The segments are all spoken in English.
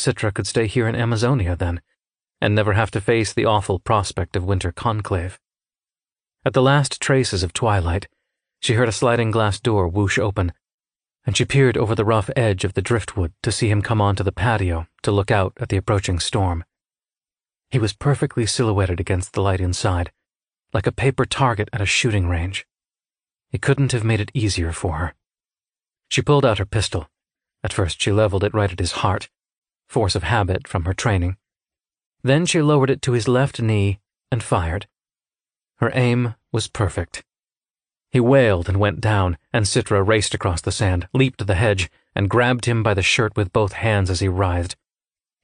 Citra could stay here in Amazonia then, and never have to face the awful prospect of winter conclave. At the last traces of twilight, she heard a sliding glass door whoosh open, and she peered over the rough edge of the driftwood to see him come onto the patio to look out at the approaching storm. He was perfectly silhouetted against the light inside, like a paper target at a shooting range. He couldn't have made it easier for her. She pulled out her pistol. At first, she leveled it right at his heart, force of habit from her training. Then she lowered it to his left knee and fired. Her aim was perfect. He wailed and went down, and Citra raced across the sand, leaped the hedge, and grabbed him by the shirt with both hands as he writhed.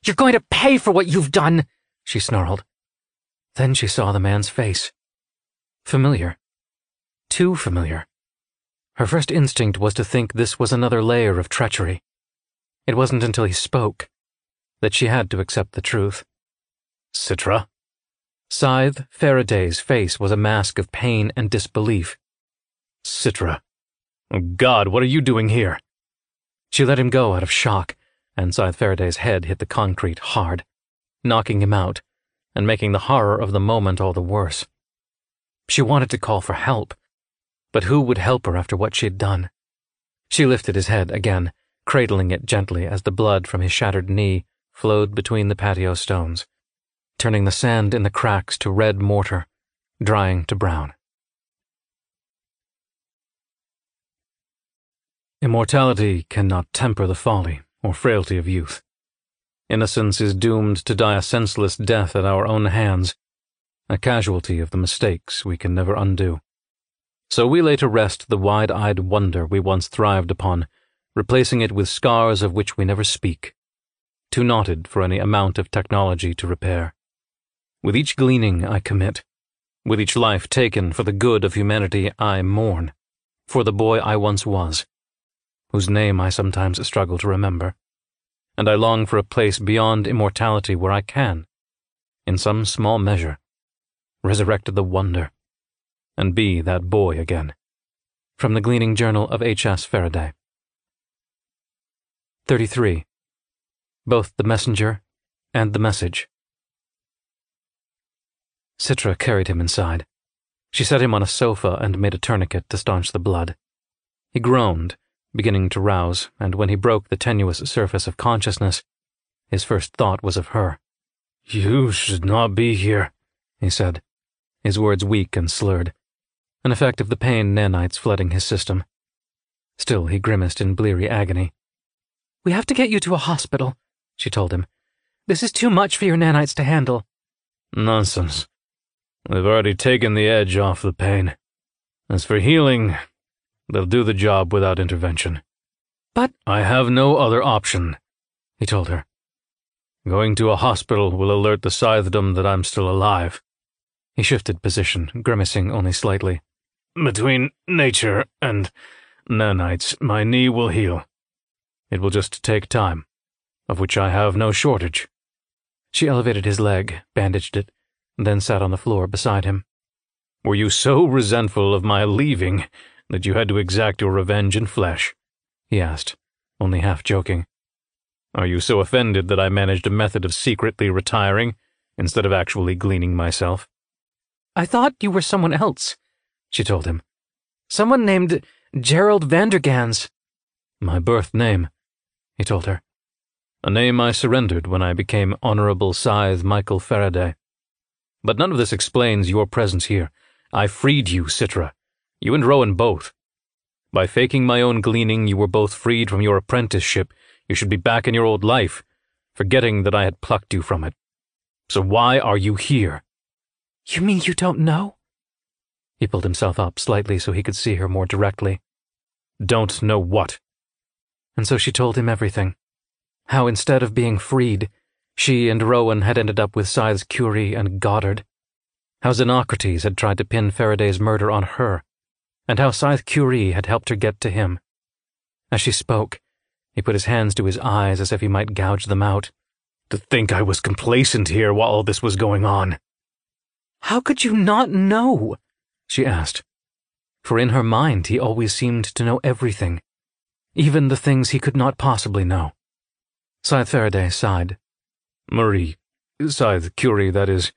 You're going to pay for what you've done, she snarled. Then she saw the man's face. Familiar. Too familiar. Her first instinct was to think this was another layer of treachery. It wasn't until he spoke that she had to accept the truth. Citra? Scythe Faraday's face was a mask of pain and disbelief. Citra. God, what are you doing here? She let him go out of shock, and Scythe Faraday's head hit the concrete hard, knocking him out and making the horror of the moment all the worse. She wanted to call for help, but who would help her after what she'd done? She lifted his head again, cradling it gently as the blood from his shattered knee flowed between the patio stones, turning the sand in the cracks to red mortar, drying to brown. Immortality cannot temper the folly or frailty of youth. Innocence is doomed to die a senseless death at our own hands, a casualty of the mistakes we can never undo. So we lay to rest the wide eyed wonder we once thrived upon, replacing it with scars of which we never speak, too knotted for any amount of technology to repair. With each gleaning I commit, with each life taken for the good of humanity I mourn, for the boy I once was, whose name I sometimes struggle to remember, and I long for a place beyond immortality where I can, in some small measure, resurrect the wonder, and be that boy again. From the Gleaning Journal of H.S. Faraday. 33. Both the messenger and the message. Citra carried him inside. She set him on a sofa and made a tourniquet to staunch the blood. He groaned, beginning to rouse, and when he broke the tenuous surface of consciousness, his first thought was of her. You should not be here, he said, his words weak and slurred, an effect of the pain nanites flooding his system. Still, he grimaced in bleary agony. We have to get you to a hospital, she told him. This is too much for your nanites to handle. Nonsense. They've already taken the edge off the pain. As for healing, they'll do the job without intervention. But I have no other option, he told her. Going to a hospital will alert the Scythedom that I'm still alive. He shifted position, grimacing only slightly. Between nature and nanites, my knee will heal. It will just take time, of which I have no shortage. She elevated his leg, bandaged it, then sat on the floor beside him. Were you so resentful of my leaving that you had to exact your revenge in flesh? he asked, only half joking. Are you so offended that I managed a method of secretly retiring instead of actually gleaning myself? I thought you were someone else, she told him. Someone named Gerald Vandergans. My birth name, he told her. A name I surrendered when I became Honorable Scythe Michael Faraday. But none of this explains your presence here. I freed you, Citra. You and Rowan both. By faking my own gleaning, you were both freed from your apprenticeship. You should be back in your old life, forgetting that I had plucked you from it. So why are you here? You mean you don't know? He pulled himself up slightly so he could see her more directly. Don't know what? And so she told him everything. How instead of being freed, she and Rowan had ended up with Scythe's Curie and Goddard. How Xenocrates had tried to pin Faraday's murder on her, and how Scythe Curie had helped her get to him. As she spoke, he put his hands to his eyes as if he might gouge them out. To think I was complacent here while all this was going on. How could you not know? she asked. For in her mind he always seemed to know everything, even the things he could not possibly know. Scythe Faraday sighed. Marie, Scythe Curie, that is,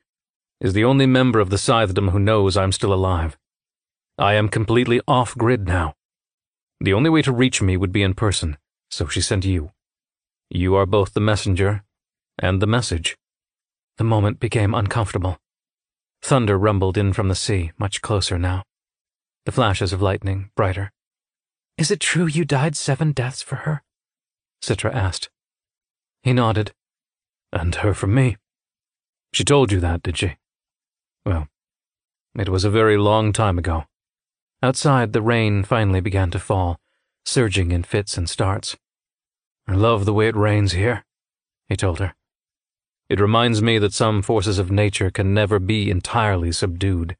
is the only member of the Scythedom who knows I'm still alive. I am completely off grid now. The only way to reach me would be in person, so she sent you. You are both the messenger and the message. The moment became uncomfortable. Thunder rumbled in from the sea, much closer now. The flashes of lightning brighter. Is it true you died seven deaths for her? Citra asked. He nodded. And her for me. She told you that, did she? Well, it was a very long time ago. Outside, the rain finally began to fall, surging in fits and starts. I love the way it rains here, he told her. It reminds me that some forces of nature can never be entirely subdued.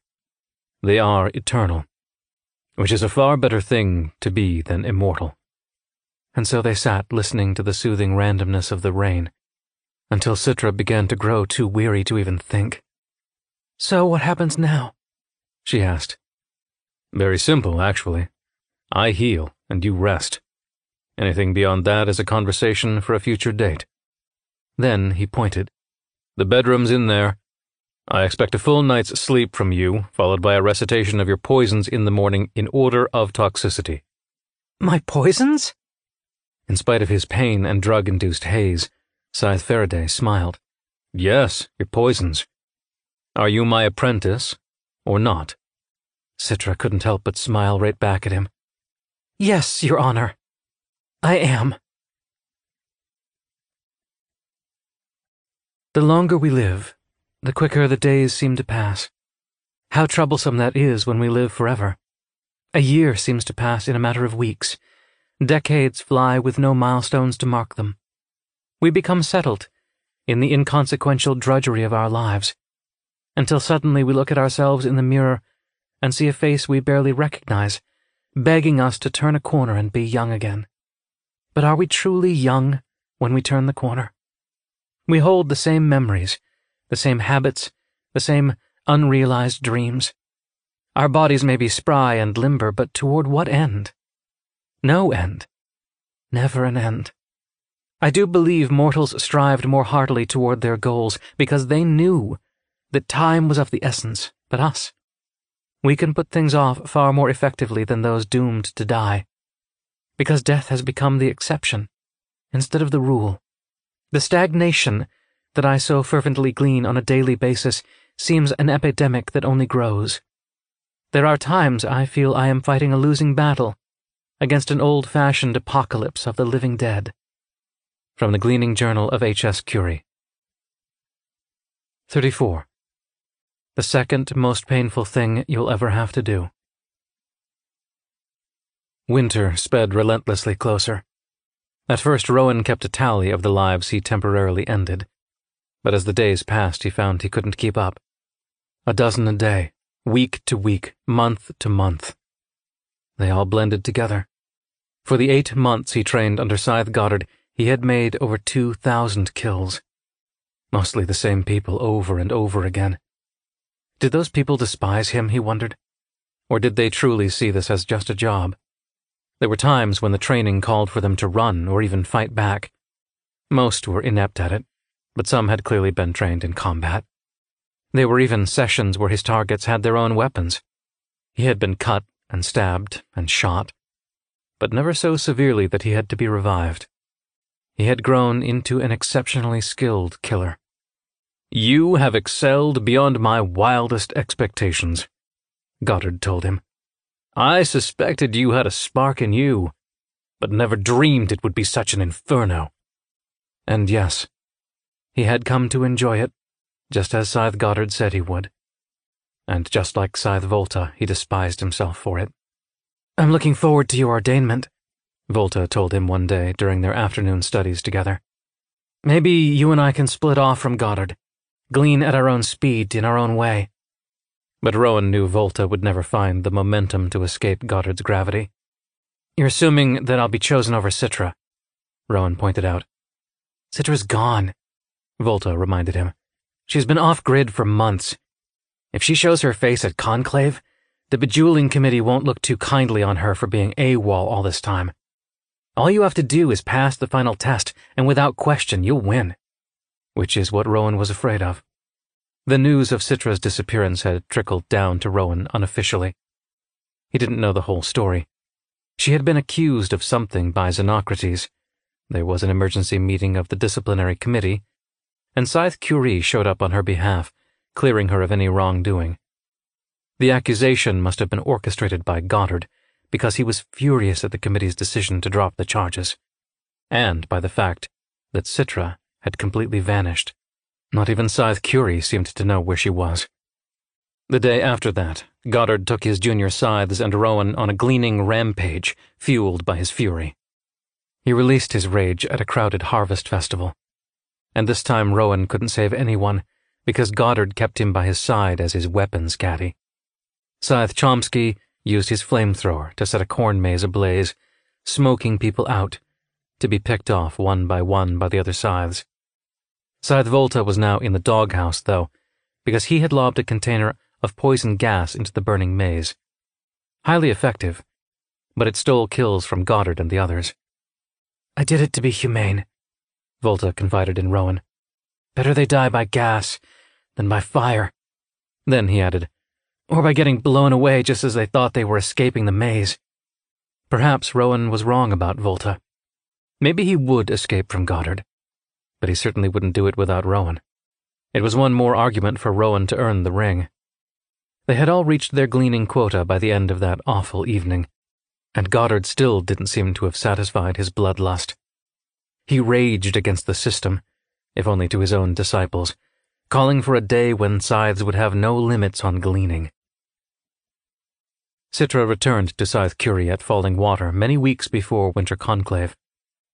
They are eternal, which is a far better thing to be than immortal. And so they sat listening to the soothing randomness of the rain, until Citra began to grow too weary to even think. So what happens now? she asked. Very simple, actually. I heal, and you rest. Anything beyond that is a conversation for a future date. Then he pointed. The bedroom's in there. I expect a full night's sleep from you, followed by a recitation of your poisons in the morning in order of toxicity. My poisons? In spite of his pain and drug induced haze, Scythe Faraday smiled. Yes, your poisons. Are you my apprentice, or not? Citra couldn't help but smile right back at him. Yes, Your Honor. I am. The longer we live, the quicker the days seem to pass. How troublesome that is when we live forever. A year seems to pass in a matter of weeks. Decades fly with no milestones to mark them. We become settled in the inconsequential drudgery of our lives, until suddenly we look at ourselves in the mirror and see a face we barely recognize, begging us to turn a corner and be young again. But are we truly young when we turn the corner? We hold the same memories, the same habits, the same unrealized dreams. Our bodies may be spry and limber, but toward what end? No end. Never an end. I do believe mortals strived more heartily toward their goals because they knew that time was of the essence, but us. We can put things off far more effectively than those doomed to die. Because death has become the exception instead of the rule. The stagnation that I so fervently glean on a daily basis seems an epidemic that only grows. There are times I feel I am fighting a losing battle against an old fashioned apocalypse of the living dead. From the Gleaning Journal of H.S. Curie. 34. The second most painful thing you'll ever have to do. Winter sped relentlessly closer. At first, Rowan kept a tally of the lives he temporarily ended, but as the days passed, he found he couldn't keep up. A dozen a day, week to week, month to month. They all blended together. For the eight months he trained under Scythe Goddard, he had made over 2,000 kills. Mostly the same people over and over again. Did those people despise him, he wondered? Or did they truly see this as just a job? There were times when the training called for them to run or even fight back. Most were inept at it, but some had clearly been trained in combat. There were even sessions where his targets had their own weapons. He had been cut and stabbed and shot, but never so severely that he had to be revived. He had grown into an exceptionally skilled killer. You have excelled beyond my wildest expectations, Goddard told him. I suspected you had a spark in you, but never dreamed it would be such an inferno. And yes, he had come to enjoy it, just as Scythe Goddard said he would. And just like Scythe Volta, he despised himself for it. I'm looking forward to your ordainment, Volta told him one day during their afternoon studies together. Maybe you and I can split off from Goddard, glean at our own speed in our own way. But Rowan knew Volta would never find the momentum to escape Goddard's gravity. You're assuming that I'll be chosen over Citra, Rowan pointed out. Citra's gone, Volta reminded him. She's been off grid for months. If she shows her face at Conclave, the Bejeweling Committee won't look too kindly on her for being AWOL all this time. All you have to do is pass the final test, and without question, you'll win. Which is what Rowan was afraid of. The news of Citra's disappearance had trickled down to Rowan unofficially. He didn't know the whole story. She had been accused of something by Xenocrates. There was an emergency meeting of the disciplinary committee, and Scythe Curie showed up on her behalf, clearing her of any wrongdoing. The accusation must have been orchestrated by Goddard, because he was furious at the committee's decision to drop the charges, and by the fact that Citra had completely vanished. Not even Scythe Curie seemed to know where she was. The day after that, Goddard took his junior scythes and Rowan on a gleaning rampage, fueled by his fury. He released his rage at a crowded harvest festival. And this time Rowan couldn't save anyone, because Goddard kept him by his side as his weapons caddy. Scythe Chomsky used his flamethrower to set a corn maze ablaze, smoking people out, to be picked off one by one by the other scythes. Scythe Volta was now in the doghouse, though, because he had lobbed a container of poison gas into the burning maze. Highly effective, but it stole kills from Goddard and the others. I did it to be humane, Volta confided in Rowan. Better they die by gas than by fire. Then he added, or by getting blown away just as they thought they were escaping the maze. Perhaps Rowan was wrong about Volta. Maybe he would escape from Goddard, but he certainly wouldn't do it without Rowan. It was one more argument for Rowan to earn the ring. They had all reached their gleaning quota by the end of that awful evening, and Goddard still didn't seem to have satisfied his bloodlust. He raged against the system, if only to his own disciples, calling for a day when scythes would have no limits on gleaning. Citra returned to Scythe Curie at Falling Water many weeks before Winter Conclave,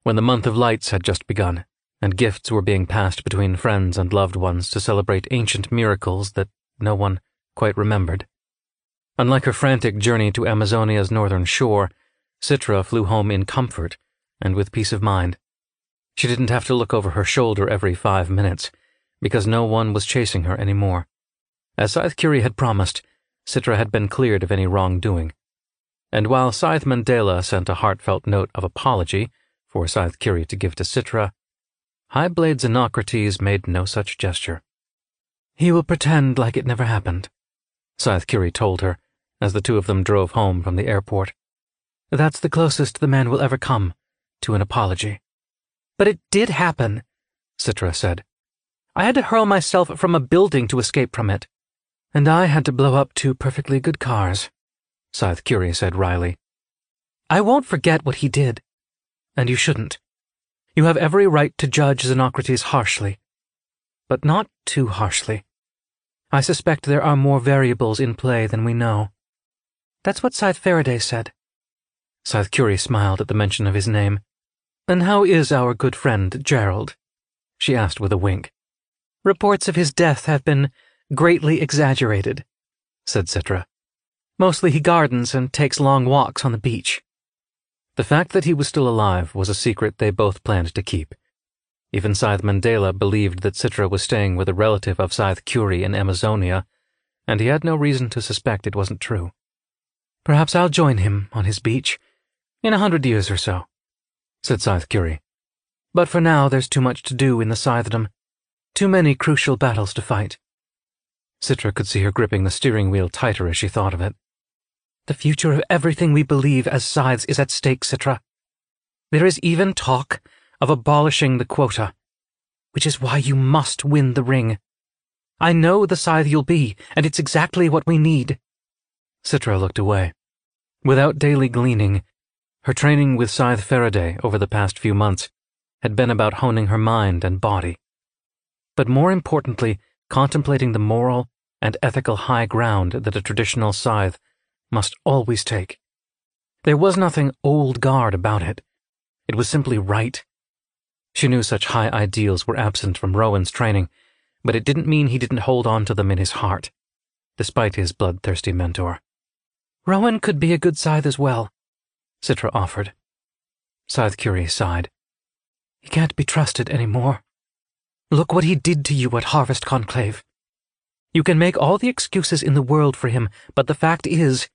when the month of lights had just begun, and gifts were being passed between friends and loved ones to celebrate ancient miracles that no one quite remembered. Unlike her frantic journey to Amazonia's northern shore, Citra flew home in comfort and with peace of mind. She didn't have to look over her shoulder every five minutes, because no one was chasing her any more. As Scythe Curie had promised, Citra had been cleared of any wrongdoing. And while Scythe Mandela sent a heartfelt note of apology for Scythe to give to Citra, Highblade Xenocrates made no such gesture. He will pretend like it never happened, Scythe Curie told her as the two of them drove home from the airport. That's the closest the man will ever come to an apology. But it did happen, Citra said. I had to hurl myself from a building to escape from it. And I had to blow up two perfectly good cars, Scythe Curie said wryly. I won't forget what he did. And you shouldn't. You have every right to judge Xenocrates harshly. But not too harshly. I suspect there are more variables in play than we know. That's what Scythe Faraday said. Scythe Curie smiled at the mention of his name. And how is our good friend, Gerald? She asked with a wink. Reports of his death have been greatly exaggerated, said Citra. Mostly he gardens and takes long walks on the beach. The fact that he was still alive was a secret they both planned to keep. Even Scythe Mandela believed that Citra was staying with a relative of Scythe Curie in Amazonia, and he had no reason to suspect it wasn't true. Perhaps I'll join him on his beach in a hundred years or so, said Scythe Curie. But for now, there's too much to do in the Scythedom, too many crucial battles to fight. Citra could see her gripping the steering wheel tighter as she thought of it. The future of everything we believe as scythes is at stake, Citra. There is even talk of abolishing the quota, which is why you must win the ring. I know the scythe you'll be, and it's exactly what we need. Citra looked away. Without daily gleaning, her training with Scythe Faraday over the past few months had been about honing her mind and body. But more importantly, contemplating the moral and ethical high ground that a traditional scythe must always take. There was nothing old guard about it. It was simply right. She knew such high ideals were absent from Rowan's training, but it didn't mean he didn't hold on to them in his heart, despite his bloodthirsty mentor. Rowan could be a good scythe as well, Citra offered. Scythe Curie sighed. He can't be trusted any more. Look what he did to you at Harvest Conclave. You can make all the excuses in the world for him, but the fact is,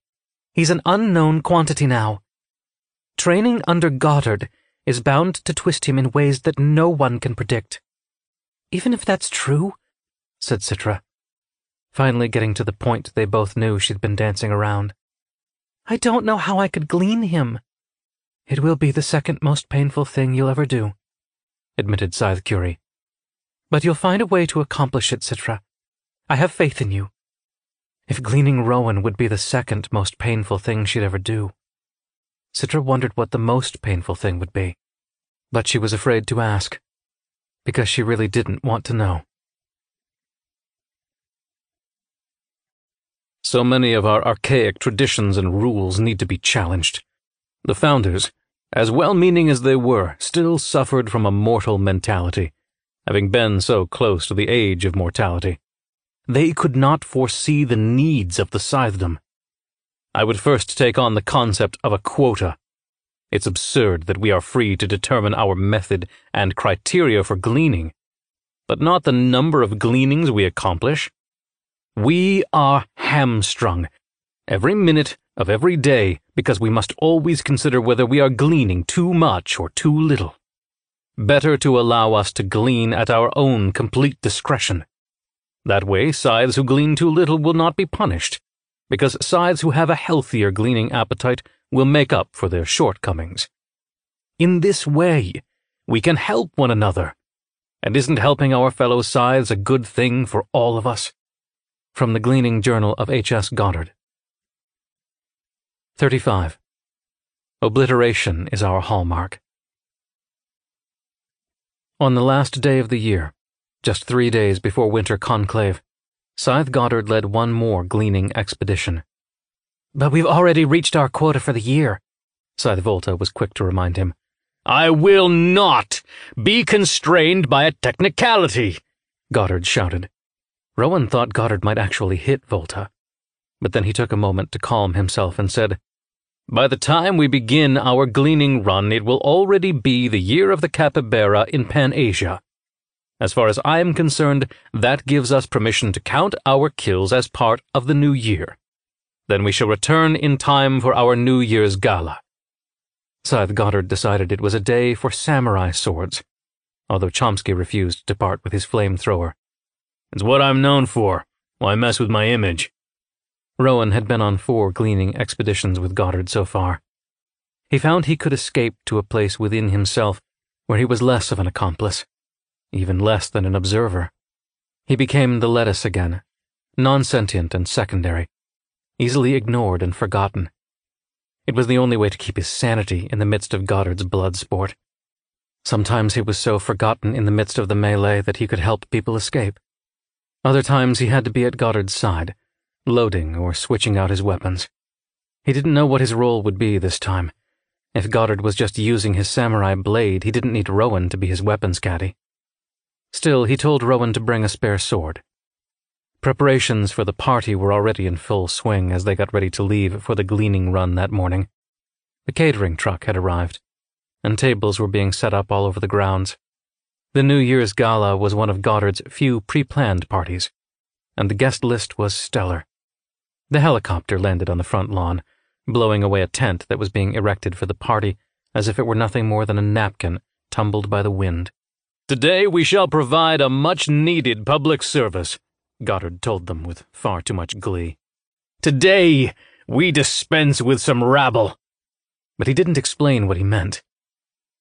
he's an unknown quantity now. Training under Goddard is bound to twist him in ways that no one can predict. Even if that's true, said Citra, finally getting to the point they both knew she'd been dancing around. I don't know how I could glean him. It will be the second most painful thing you'll ever do, admitted Scythe Curie. But you'll find a way to accomplish it, Citra. I have faith in you. If gleaning Rowan would be the second most painful thing she'd ever do. Citra wondered what the most painful thing would be, but she was afraid to ask, because she really didn't want to know. So many of our archaic traditions and rules need to be challenged. The founders, as well meaning as they were, still suffered from a mortal mentality, having been so close to the age of mortality. They could not foresee the needs of the scythedom. I would first take on the concept of a quota. It's absurd that we are free to determine our method and criteria for gleaning, but not the number of gleanings we accomplish. We are hamstrung every minute of every day because we must always consider whether we are gleaning too much or too little. Better to allow us to glean at our own complete discretion. That way, scythes who glean too little will not be punished, because scythes who have a healthier gleaning appetite will make up for their shortcomings. In this way, we can help one another. And isn't helping our fellow scythes a good thing for all of us? From the Gleaning Journal of H.S. Goddard. 35. Obliteration is our hallmark. On the last day of the year, just three days before winter conclave, Scythe Goddard led one more gleaning expedition. But we've already reached our quota for the year, Scythe Volta was quick to remind him. I will not be constrained by a technicality, Goddard shouted. Rowan thought Goddard might actually hit Volta, but then he took a moment to calm himself and said, By the time we begin our gleaning run, it will already be the year of the capybara in Pan-Asia. As far as I am concerned, that gives us permission to count our kills as part of the new year. Then we shall return in time for our New Year's gala. Scythe Goddard decided it was a day for samurai swords, although Chomsky refused to part with his flamethrower. It's what I'm known for. Why mess with my image? Rowan had been on four gleaning expeditions with Goddard so far. He found he could escape to a place within himself where he was less of an accomplice even less than an observer. He became the lettuce again, non-sentient and secondary, easily ignored and forgotten. It was the only way to keep his sanity in the midst of Goddard's blood sport. Sometimes he was so forgotten in the midst of the melee that he could help people escape. Other times he had to be at Goddard's side, loading or switching out his weapons. He didn't know what his role would be this time. If Goddard was just using his samurai blade, he didn't need Rowan to be his weapons caddy. Still, he told Rowan to bring a spare sword. Preparations for the party were already in full swing as they got ready to leave for the gleaning run that morning. The catering truck had arrived, and tables were being set up all over the grounds. The New Year's gala was one of Goddard's few pre planned parties, and the guest list was stellar. The helicopter landed on the front lawn, blowing away a tent that was being erected for the party as if it were nothing more than a napkin tumbled by the wind. Today we shall provide a much needed public service, Goddard told them with far too much glee. Today we dispense with some rabble. But he didn't explain what he meant.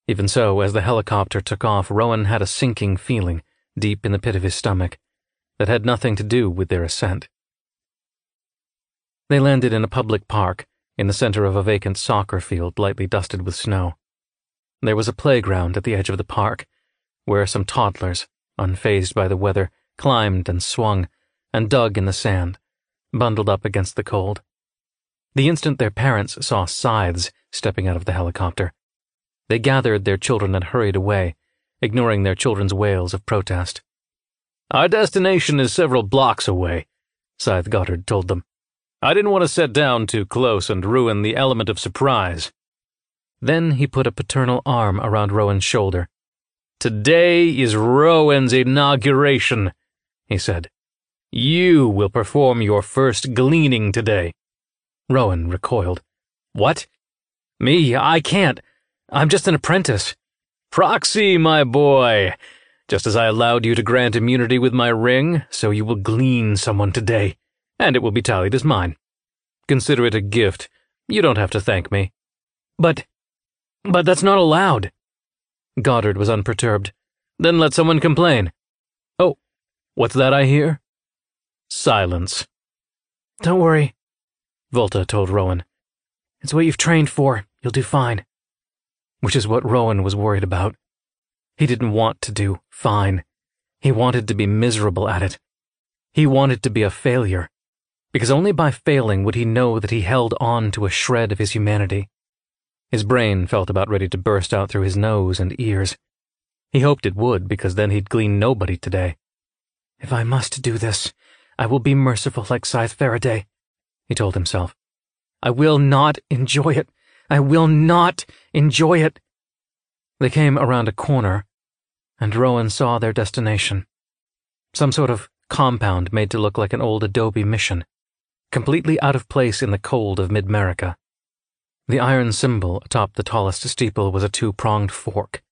Even so, as the helicopter took off, Rowan had a sinking feeling deep in the pit of his stomach that had nothing to do with their ascent. They landed in a public park in the center of a vacant soccer field lightly dusted with snow. There was a playground at the edge of the park where some toddlers, unfazed by the weather, climbed and swung and dug in the sand, bundled up against the cold. The instant their parents saw scythes stepping out of the helicopter, they gathered their children and hurried away, ignoring their children's wails of protest. Our destination is several blocks away, Scythe Goddard told them. I didn't want to set down too close and ruin the element of surprise. Then he put a paternal arm around Rowan's shoulder Today is Rowan's inauguration, he said. You will perform your first gleaning today. Rowan recoiled. What? Me? I can't. I'm just an apprentice. Proxy, my boy! Just as I allowed you to grant immunity with my ring, so you will glean someone today, and it will be tallied as mine. Consider it a gift. You don't have to thank me. But. but that's not allowed. Goddard was unperturbed. Then let someone complain. Oh, what's that I hear? Silence. Don't worry, Volta told Rowan. It's what you've trained for. You'll do fine. Which is what Rowan was worried about. He didn't want to do fine. He wanted to be miserable at it. He wanted to be a failure, because only by failing would he know that he held on to a shred of his humanity. His brain felt about ready to burst out through his nose and ears. He hoped it would, because then he'd glean nobody today. If I must do this, I will be merciful like Scythe Faraday, he told himself. I will not enjoy it. I will not enjoy it. They came around a corner, and Rowan saw their destination. Some sort of compound made to look like an old adobe mission, completely out of place in the cold of MidMerica. The iron symbol atop the tallest steeple was a two-pronged fork.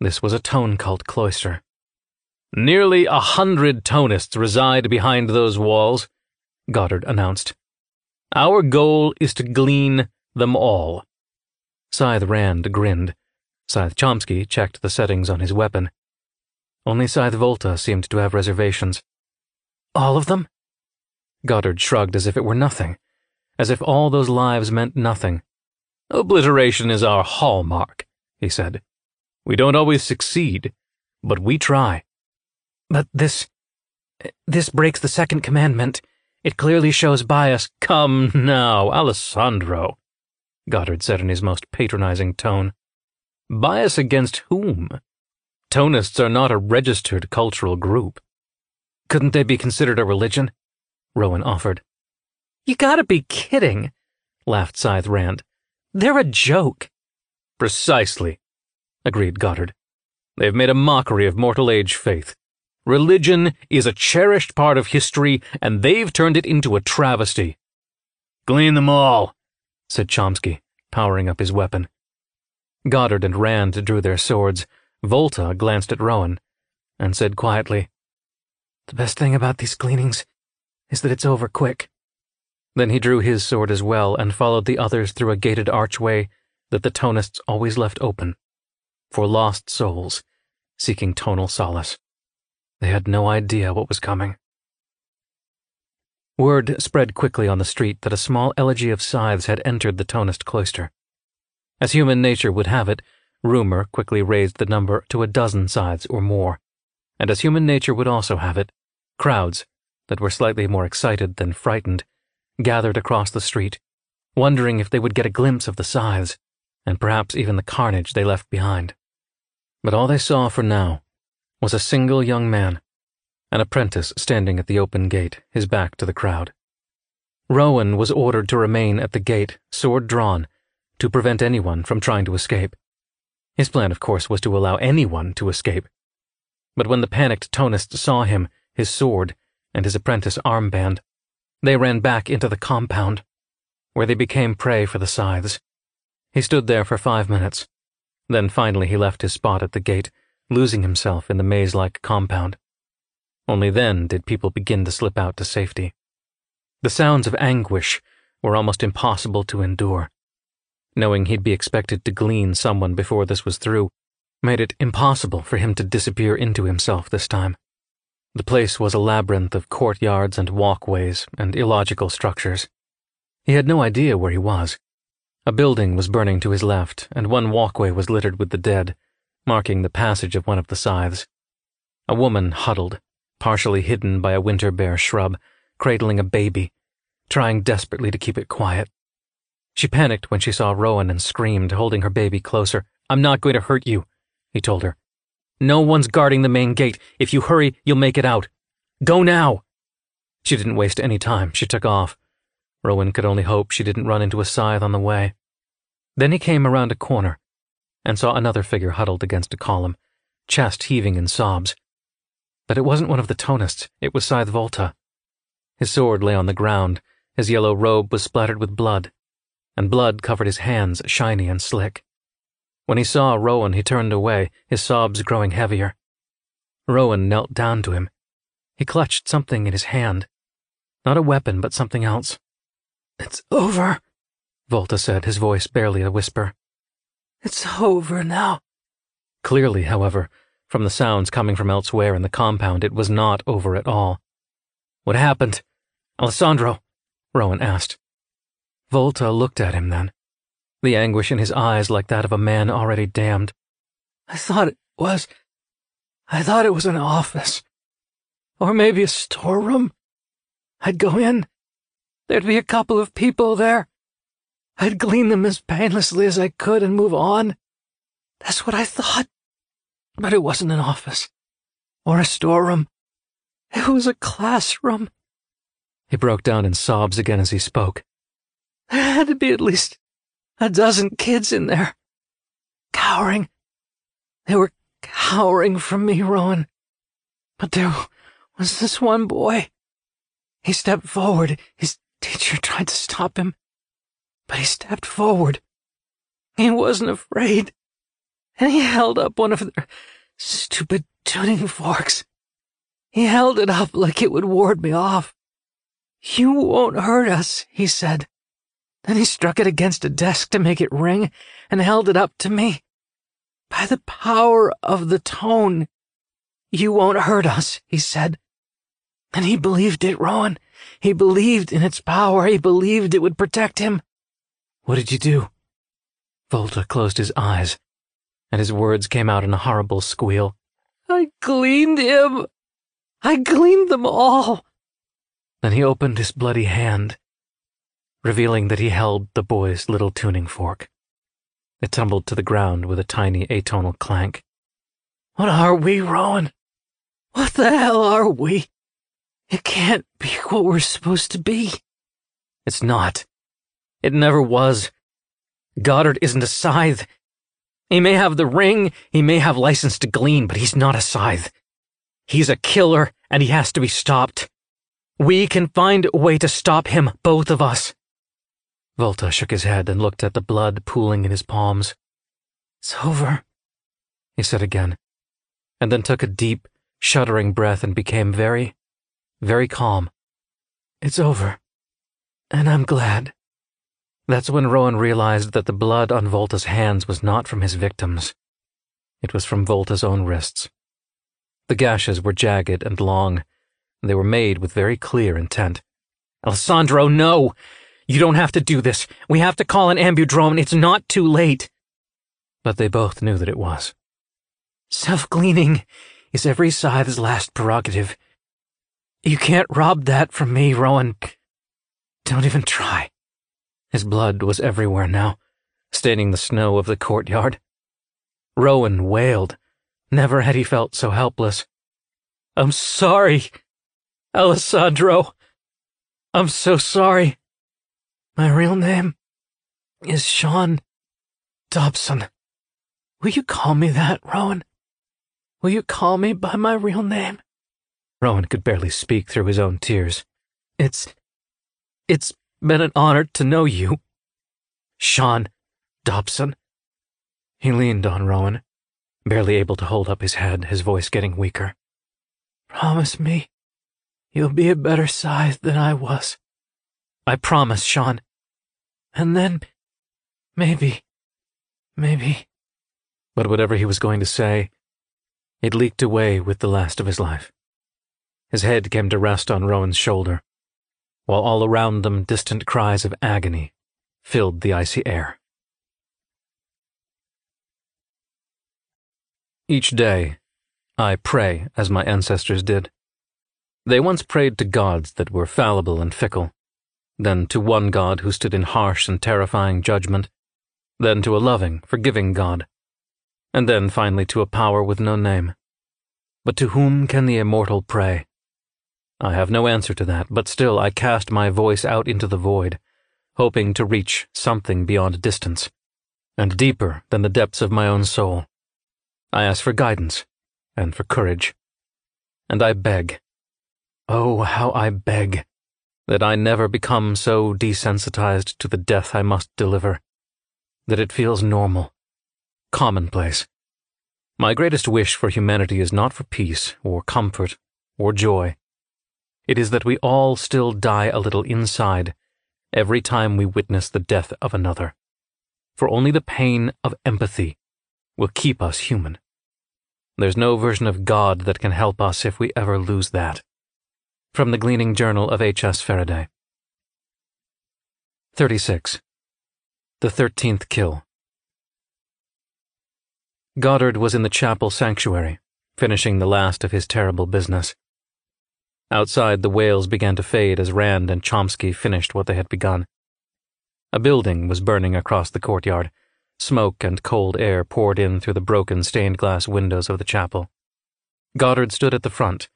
This was a tone cult cloister. Nearly a hundred tonists reside behind those walls, Goddard announced. Our goal is to glean them all. Scythe Rand grinned. Scythe Chomsky checked the settings on his weapon. Only Scythe Volta seemed to have reservations. All of them? Goddard shrugged as if it were nothing, as if all those lives meant nothing. Obliteration is our hallmark, he said. We don't always succeed, but we try. But this. this breaks the second commandment. It clearly shows bias. Come now, Alessandro, Goddard said in his most patronizing tone. Bias against whom? Tonists are not a registered cultural group. Couldn't they be considered a religion? Rowan offered. You gotta be kidding, laughed Scythe Rand. They're a joke. Precisely, agreed Goddard. They've made a mockery of mortal age faith. Religion is a cherished part of history, and they've turned it into a travesty. Glean them all, said Chomsky, powering up his weapon. Goddard and Rand drew their swords. Volta glanced at Rowan and said quietly, The best thing about these gleanings is that it's over quick. Then he drew his sword as well and followed the others through a gated archway that the tonists always left open for lost souls seeking tonal solace. They had no idea what was coming. Word spread quickly on the street that a small elegy of scythes had entered the Tonist cloister. As human nature would have it, rumor quickly raised the number to a dozen scythes or more, and as human nature would also have it, crowds, that were slightly more excited than frightened, gathered across the street, wondering if they would get a glimpse of the scythes, and perhaps even the carnage they left behind. But all they saw for now was a single young man, an apprentice standing at the open gate, his back to the crowd. Rowan was ordered to remain at the gate, sword drawn, to prevent anyone from trying to escape. His plan, of course, was to allow anyone to escape. But when the panicked Tonist saw him, his sword, and his apprentice armband, they ran back into the compound, where they became prey for the scythes. He stood there for five minutes. Then finally he left his spot at the gate losing himself in the maze like compound. Only then did people begin to slip out to safety. The sounds of anguish were almost impossible to endure. Knowing he'd be expected to glean someone before this was through made it impossible for him to disappear into himself this time. The place was a labyrinth of courtyards and walkways and illogical structures. He had no idea where he was. A building was burning to his left, and one walkway was littered with the dead, marking the passage of one of the scythes. A woman huddled, partially hidden by a winter bare shrub, cradling a baby, trying desperately to keep it quiet. She panicked when she saw Rowan and screamed, holding her baby closer. I'm not going to hurt you, he told her. No one's guarding the main gate. If you hurry, you'll make it out. Go now! She didn't waste any time. She took off. Rowan could only hope she didn't run into a scythe on the way. Then he came around a corner and saw another figure huddled against a column, chest heaving in sobs. But it wasn't one of the Tonists, it was Scythe Volta. His sword lay on the ground, his yellow robe was splattered with blood, and blood covered his hands, shiny and slick. When he saw Rowan, he turned away, his sobs growing heavier. Rowan knelt down to him. He clutched something in his hand. Not a weapon, but something else. It's over, Volta said, his voice barely a whisper. It's over now. Clearly, however, from the sounds coming from elsewhere in the compound, it was not over at all. What happened? Alessandro? Rowan asked. Volta looked at him then, the anguish in his eyes like that of a man already damned. I thought it was. I thought it was an office. Or maybe a storeroom. I'd go in. There'd be a couple of people there. I'd glean them as painlessly as I could and move on. That's what I thought. But it wasn't an office. Or a storeroom. It was a classroom. He broke down in sobs again as he spoke. There had to be at least a dozen kids in there. Cowering. They were cowering from me, Rowan. But there was this one boy. He stepped forward. His teacher tried to stop him, but he stepped forward. He wasn't afraid, and he held up one of their stupid tuning forks. He held it up like it would ward me off. You won't hurt us, he said. Then he struck it against a desk to make it ring and held it up to me. By the power of the tone, you won't hurt us, he said. And he believed it, Rowan. He believed in its power. He believed it would protect him. What did you do? Volta closed his eyes, and his words came out in a horrible squeal. I gleaned him. I gleaned them all. Then he opened his bloody hand, revealing that he held the boy's little tuning fork. It tumbled to the ground with a tiny atonal clank. What are we, Rowan? What the hell are we? It can't be what we're supposed to be. It's not. It never was. Goddard isn't a scythe. He may have the ring, he may have license to glean, but he's not a scythe. He's a killer, and he has to be stopped. We can find a way to stop him, both of us. Volta shook his head and looked at the blood pooling in his palms. It's over, he said again, and then took a deep, shuddering breath and became very, very calm. It's over. And I'm glad. That's when Rowan realized that the blood on Volta's hands was not from his victims. It was from Volta's own wrists. The gashes were jagged and long. They were made with very clear intent. Alessandro, no! You don't have to do this. We have to call an ambudrome. It's not too late. But they both knew that it was. Self-gleaning is every scythe's last prerogative. You can't rob that from me, Rowan. Don't even try. His blood was everywhere now, staining the snow of the courtyard. Rowan wailed. Never had he felt so helpless. I'm sorry, Alessandro. I'm so sorry. My real name is Sean Dobson. Will you call me that, Rowan? Will you call me by my real name? Rowan could barely speak through his own tears. It's. It's been an honor to know you. Sean Dobson. He leaned on Rowan, barely able to hold up his head, his voice getting weaker. Promise me you'll be a better scythe than I was. I promise, Sean. And then, maybe, maybe. But whatever he was going to say, it leaked away with the last of his life. His head came to rest on Rowan's shoulder, while all around them distant cries of agony filled the icy air. Each day, I pray as my ancestors did. They once prayed to gods that were fallible and fickle, then to one God who stood in harsh and terrifying judgment, then to a loving, forgiving God, and then finally to a power with no name. But to whom can the immortal pray? I have no answer to that, but still I cast my voice out into the void, hoping to reach something beyond distance, and deeper than the depths of my own soul. I ask for guidance, and for courage. And I beg, oh, how I beg, that I never become so desensitized to the death I must deliver, that it feels normal, commonplace. My greatest wish for humanity is not for peace, or comfort, or joy. It is that we all still die a little inside every time we witness the death of another. For only the pain of empathy will keep us human. There's no version of God that can help us if we ever lose that. From the Gleaning Journal of H.S. Faraday. 36. The Thirteenth Kill. Goddard was in the chapel sanctuary, finishing the last of his terrible business. Outside, the wails began to fade as Rand and Chomsky finished what they had begun. A building was burning across the courtyard. Smoke and cold air poured in through the broken stained glass windows of the chapel. Goddard stood at the front,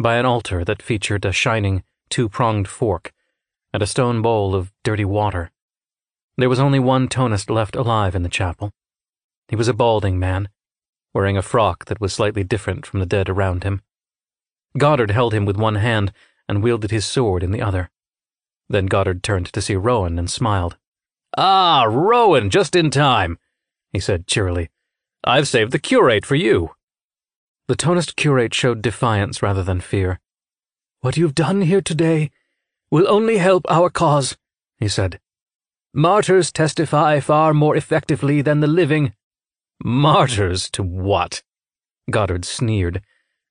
by an altar that featured a shining, two pronged fork and a stone bowl of dirty water. There was only one Tonist left alive in the chapel. He was a balding man, wearing a frock that was slightly different from the dead around him. Goddard held him with one hand and wielded his sword in the other. Then Goddard turned to see Rowan and smiled. Ah, Rowan, just in time, he said cheerily. I've saved the curate for you. The Tonist curate showed defiance rather than fear. What you've done here today will only help our cause, he said. Martyrs testify far more effectively than the living. Martyrs to what? Goddard sneered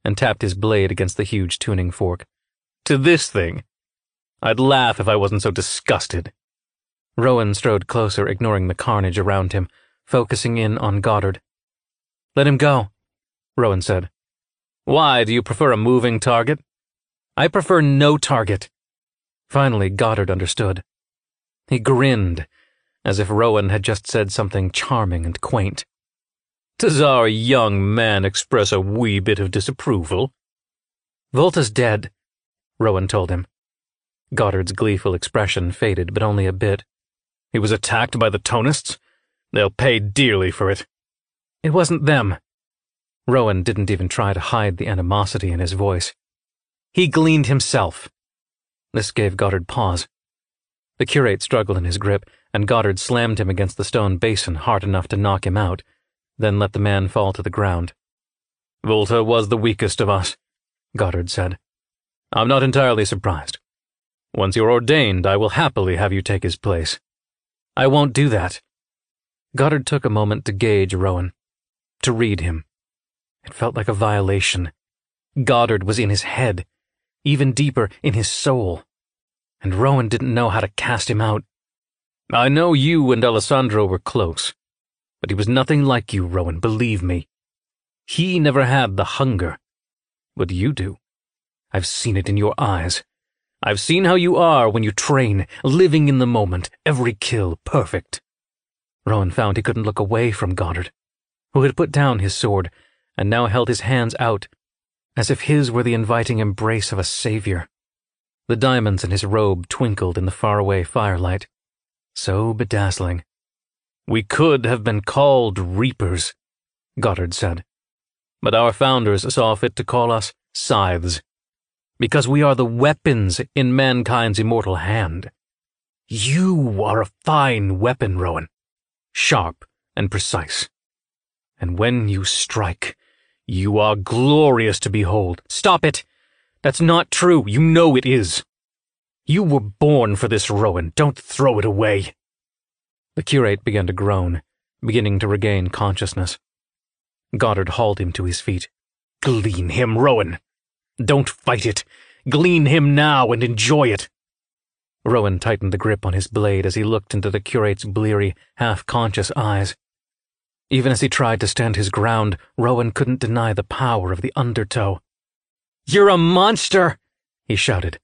and tapped his blade against the huge tuning fork. To this thing. I'd laugh if I wasn't so disgusted. Rowan strode closer, ignoring the carnage around him, focusing in on Goddard. Let him go, Rowan said. Why, do you prefer a moving target? I prefer no target. Finally, Goddard understood. He grinned, as if Rowan had just said something charming and quaint. Does our young man express a wee bit of disapproval? Volta's dead, Rowan told him. Goddard's gleeful expression faded, but only a bit. He was attacked by the Tonists? They'll pay dearly for it. It wasn't them. Rowan didn't even try to hide the animosity in his voice. He gleaned himself. This gave Goddard pause. The curate struggled in his grip, and Goddard slammed him against the stone basin hard enough to knock him out then let the man fall to the ground. Volta was the weakest of us, Goddard said. I'm not entirely surprised. Once you're ordained, I will happily have you take his place. I won't do that. Goddard took a moment to gauge Rowan, to read him. It felt like a violation. Goddard was in his head, even deeper in his soul, and Rowan didn't know how to cast him out. I know you and Alessandro were close. But he was nothing like you, Rowan, believe me. He never had the hunger. But you do. I've seen it in your eyes. I've seen how you are when you train, living in the moment, every kill perfect. Rowan found he couldn't look away from Goddard, who had put down his sword and now held his hands out, as if his were the inviting embrace of a savior. The diamonds in his robe twinkled in the faraway firelight, so bedazzling. We could have been called reapers, Goddard said. But our founders saw fit to call us scythes, because we are the weapons in mankind's immortal hand. You are a fine weapon, Rowan, sharp and precise. And when you strike, you are glorious to behold. Stop it! That's not true. You know it is. You were born for this, Rowan. Don't throw it away. The curate began to groan, beginning to regain consciousness. Goddard hauled him to his feet. Glean him, Rowan. Don't fight it. Glean him now and enjoy it. Rowan tightened the grip on his blade as he looked into the curate's bleary, half-conscious eyes. Even as he tried to stand his ground, Rowan couldn't deny the power of the undertow. You're a monster, he shouted.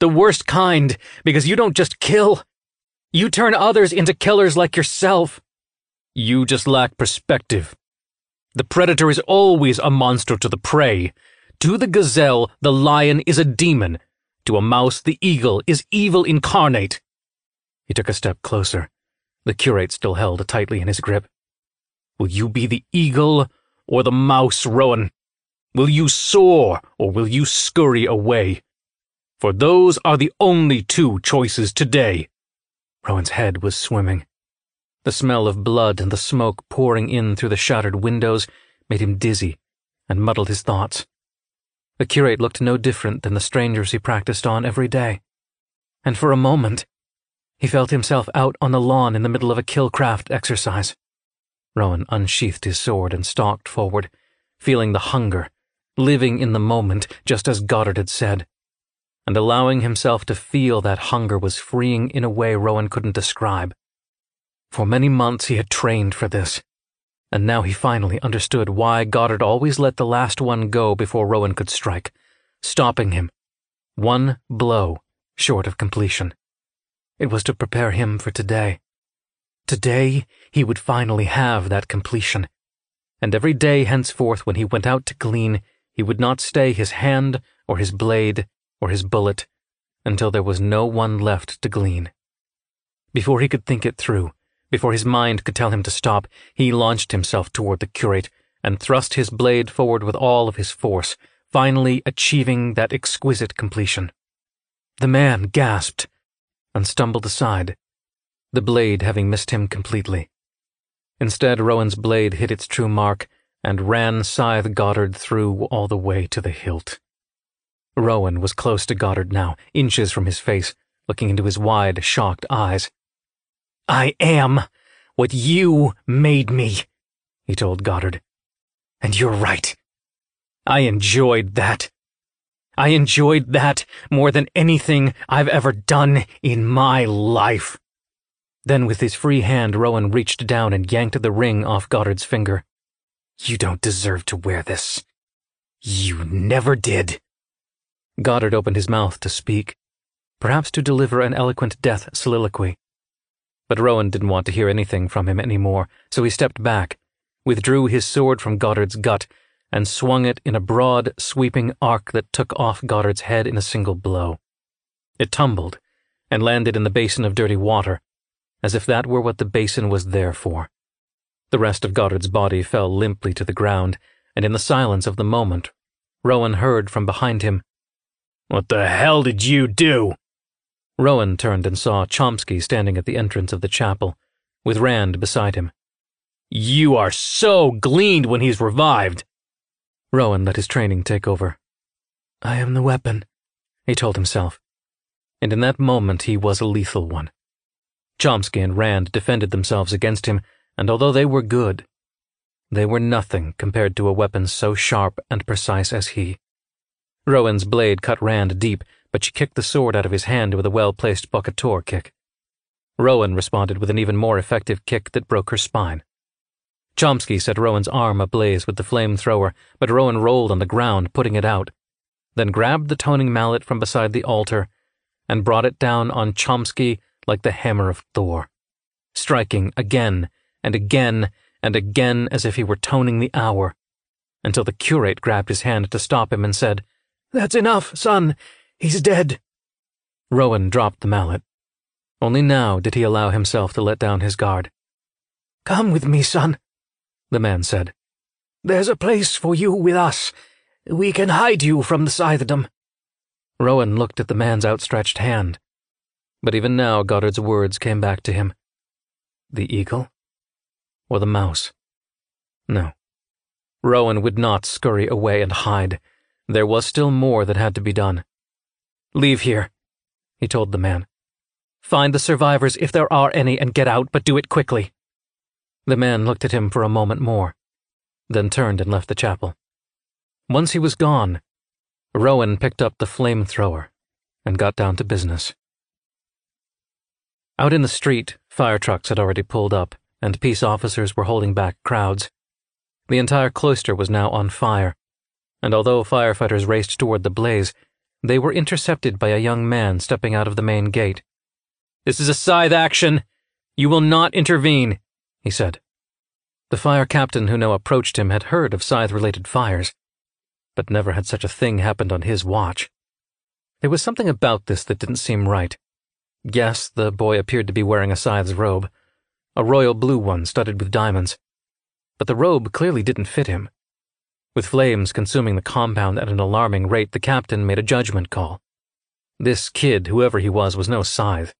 The worst kind, because you don't just kill, you turn others into killers like yourself. You just lack perspective. The predator is always a monster to the prey. To the gazelle, the lion is a demon. To a mouse, the eagle is evil incarnate. He took a step closer. The curate still held tightly in his grip. Will you be the eagle or the mouse, Rowan? Will you soar or will you scurry away? For those are the only two choices today. Rowan's head was swimming. The smell of blood and the smoke pouring in through the shattered windows made him dizzy and muddled his thoughts. The curate looked no different than the strangers he practiced on every day. And for a moment, he felt himself out on the lawn in the middle of a killcraft exercise. Rowan unsheathed his sword and stalked forward, feeling the hunger, living in the moment just as Goddard had said. And allowing himself to feel that hunger was freeing in a way Rowan couldn't describe. For many months he had trained for this and now he finally understood why Goddard always let the last one go before Rowan could strike, stopping him, one blow short of completion. It was to prepare him for today. Today he would finally have that completion, and every day henceforth when he went out to glean, he would not stay his hand or his blade or his bullet until there was no one left to glean. Before he could think it through, before his mind could tell him to stop, he launched himself toward the curate and thrust his blade forward with all of his force, finally achieving that exquisite completion. The man gasped and stumbled aside, the blade having missed him completely. Instead, Rowan's blade hit its true mark and ran Scythe Goddard through all the way to the hilt. Rowan was close to Goddard now, inches from his face, looking into his wide, shocked eyes. I am what you made me, he told Goddard. And you're right. I enjoyed that. I enjoyed that more than anything I've ever done in my life. Then with his free hand, Rowan reached down and yanked the ring off Goddard's finger. You don't deserve to wear this. You never did. Goddard opened his mouth to speak, perhaps to deliver an eloquent death soliloquy. But Rowan didn't want to hear anything from him any more, so he stepped back, withdrew his sword from Goddard's gut, and swung it in a broad, sweeping arc that took off Goddard's head in a single blow. It tumbled, and landed in the basin of dirty water, as if that were what the basin was there for. The rest of Goddard's body fell limply to the ground, and in the silence of the moment, Rowan heard from behind him, What the hell did you do? Rowan turned and saw Chomsky standing at the entrance of the chapel, with Rand beside him. You are so gleaned when he's revived. Rowan let his training take over. I am the weapon, he told himself. And in that moment he was a lethal one. Chomsky and Rand defended themselves against him, and although they were good, they were nothing compared to a weapon so sharp and precise as he. Rowan's blade cut Rand deep, but she kicked the sword out of his hand with a well-placed bokator kick. Rowan responded with an even more effective kick that broke her spine. Chomsky set Rowan's arm ablaze with the flamethrower, but Rowan rolled on the ground, putting it out, then grabbed the toning mallet from beside the altar and brought it down on Chomsky like the hammer of Thor, striking again and again and again as if he were toning the hour, until the curate grabbed his hand to stop him and said, That's enough, son. He's dead. Rowan dropped the mallet. Only now did he allow himself to let down his guard. Come with me, son, the man said. There's a place for you with us. We can hide you from the Scythedom. Rowan looked at the man's outstretched hand. But even now Goddard's words came back to him. The eagle? Or the mouse? No. Rowan would not scurry away and hide. There was still more that had to be done. Leave here, he told the man. Find the survivors if there are any and get out, but do it quickly. The man looked at him for a moment more, then turned and left the chapel. Once he was gone, Rowan picked up the flamethrower and got down to business. Out in the street, fire trucks had already pulled up, and peace officers were holding back crowds. The entire cloister was now on fire, and although firefighters raced toward the blaze, they were intercepted by a young man stepping out of the main gate. This is a scythe action. You will not intervene, he said. The fire captain who now approached him had heard of scythe related fires, but never had such a thing happened on his watch. There was something about this that didn't seem right. Yes, the boy appeared to be wearing a scythe's robe, a royal blue one studded with diamonds, but the robe clearly didn't fit him. With flames consuming the compound at an alarming rate, the captain made a judgment call. This kid, whoever he was, was no scythe,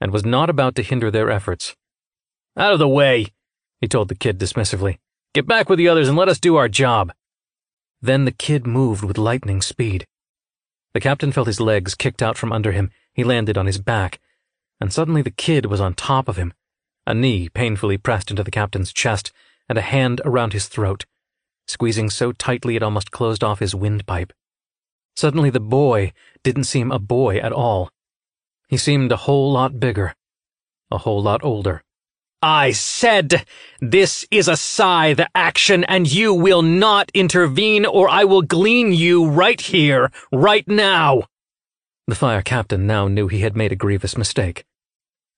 and was not about to hinder their efforts. Out of the way, he told the kid dismissively. Get back with the others and let us do our job. Then the kid moved with lightning speed. The captain felt his legs kicked out from under him. He landed on his back, and suddenly the kid was on top of him, a knee painfully pressed into the captain's chest, and a hand around his throat, squeezing so tightly it almost closed off his windpipe. Suddenly the boy didn't seem a boy at all. He seemed a whole lot bigger, a whole lot older. I said this is a scythe action and you will not intervene or I will glean you right here, right now. The fire captain now knew he had made a grievous mistake.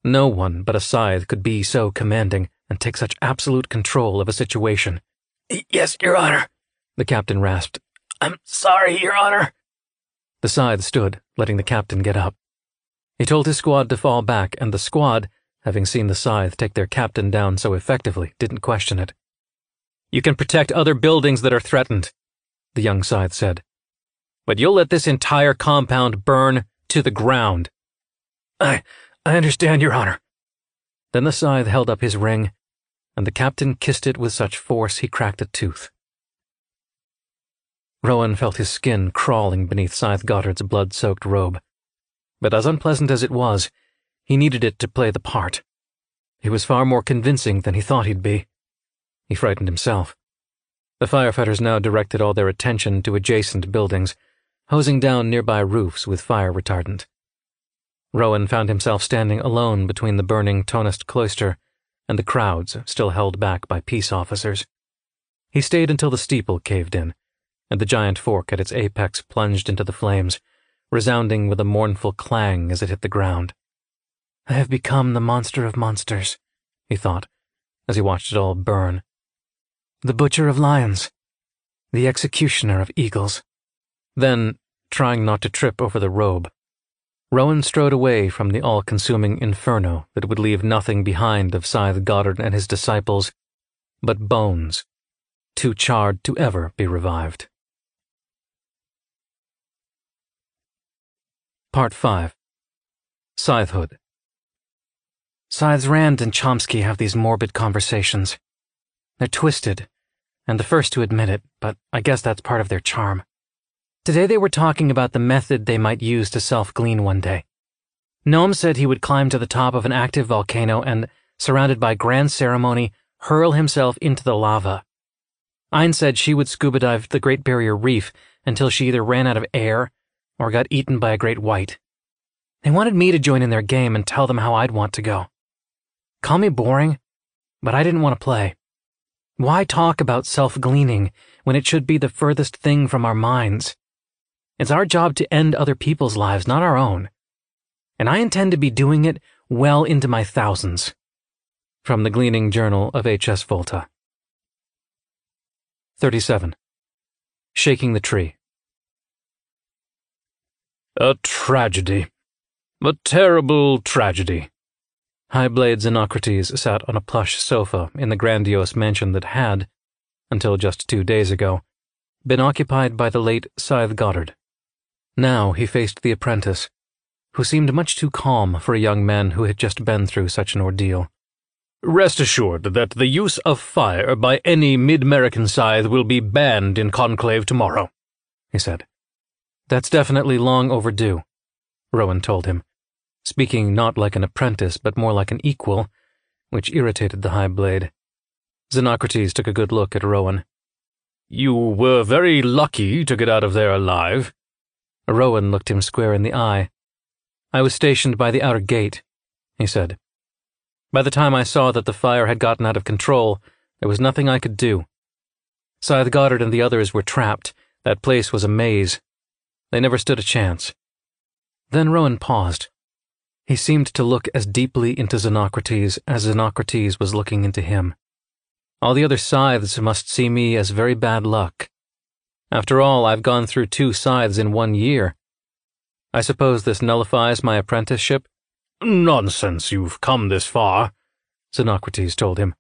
No one but a scythe could be so commanding and take such absolute control of a situation. Yes, Your Honor, the captain rasped. I'm sorry, Your Honor. The scythe stood, letting the captain get up. He told his squad to fall back, and the squad, having seen the scythe take their captain down so effectively, didn't question it. You can protect other buildings that are threatened, the young scythe said. But you'll let this entire compound burn to the ground. I, I understand, Your Honor. Then the scythe held up his ring, and the captain kissed it with such force he cracked a tooth. Rowan felt his skin crawling beneath Scythe Goddard's blood-soaked robe. But as unpleasant as it was, he needed it to play the part. He was far more convincing than he thought he'd be. He frightened himself. The firefighters now directed all their attention to adjacent buildings, hosing down nearby roofs with fire retardant. Rowan found himself standing alone between the burning Tonist cloister and the crowds still held back by peace officers. He stayed until the steeple caved in and the giant fork at its apex plunged into the flames, resounding with a mournful clang as it hit the ground. I have become the monster of monsters, he thought, as he watched it all burn. The butcher of lions, the executioner of eagles. Then, trying not to trip over the robe, Rowan strode away from the all consuming inferno that would leave nothing behind of Scythe Goddard and his disciples but bones, too charred to ever be revived. Part 5 Scythehood Scythes Rand and Chomsky have these morbid conversations. They're twisted, and the first to admit it, but I guess that's part of their charm. Today they were talking about the method they might use to self-glean one day. Noam said he would climb to the top of an active volcano and, surrounded by grand ceremony, hurl himself into the lava. Ayn said she would scuba dive the Great Barrier Reef until she either ran out of air or got eaten by a great white. They wanted me to join in their game and tell them how I'd want to go. Call me boring, but I didn't want to play. Why talk about self-gleaning when it should be the furthest thing from our minds? It's our job to end other people's lives, not our own. And I intend to be doing it well into my thousands. From the Gleaning Journal of H.S. Volta. 37. Shaking the Tree. A tragedy. A terrible tragedy. Highblade Xenocrates sat on a plush sofa in the grandiose mansion that had, until just two days ago, been occupied by the late Scythe Goddard. Now he faced the apprentice, who seemed much too calm for a young man who had just been through such an ordeal. Rest assured that the use of fire by any MidMerican scythe will be banned in conclave tomorrow, he said. That's definitely long overdue, Rowan told him, speaking not like an apprentice but more like an equal, which irritated the High Blade. Xenocrates took a good look at Rowan. You were very lucky to get out of there alive. Rowan looked him square in the eye. I was stationed by the outer gate, he said. By the time I saw that the fire had gotten out of control, there was nothing I could do. Scythe Goddard and the others were trapped. That place was a maze. They never stood a chance. Then Rowan paused. He seemed to look as deeply into Xenocrates as Xenocrates was looking into him. All the other scythes must see me as very bad luck. After all, I've gone through two scythes in one year. I suppose this nullifies my apprenticeship? Nonsense, you've come this far, Xenocrates told him.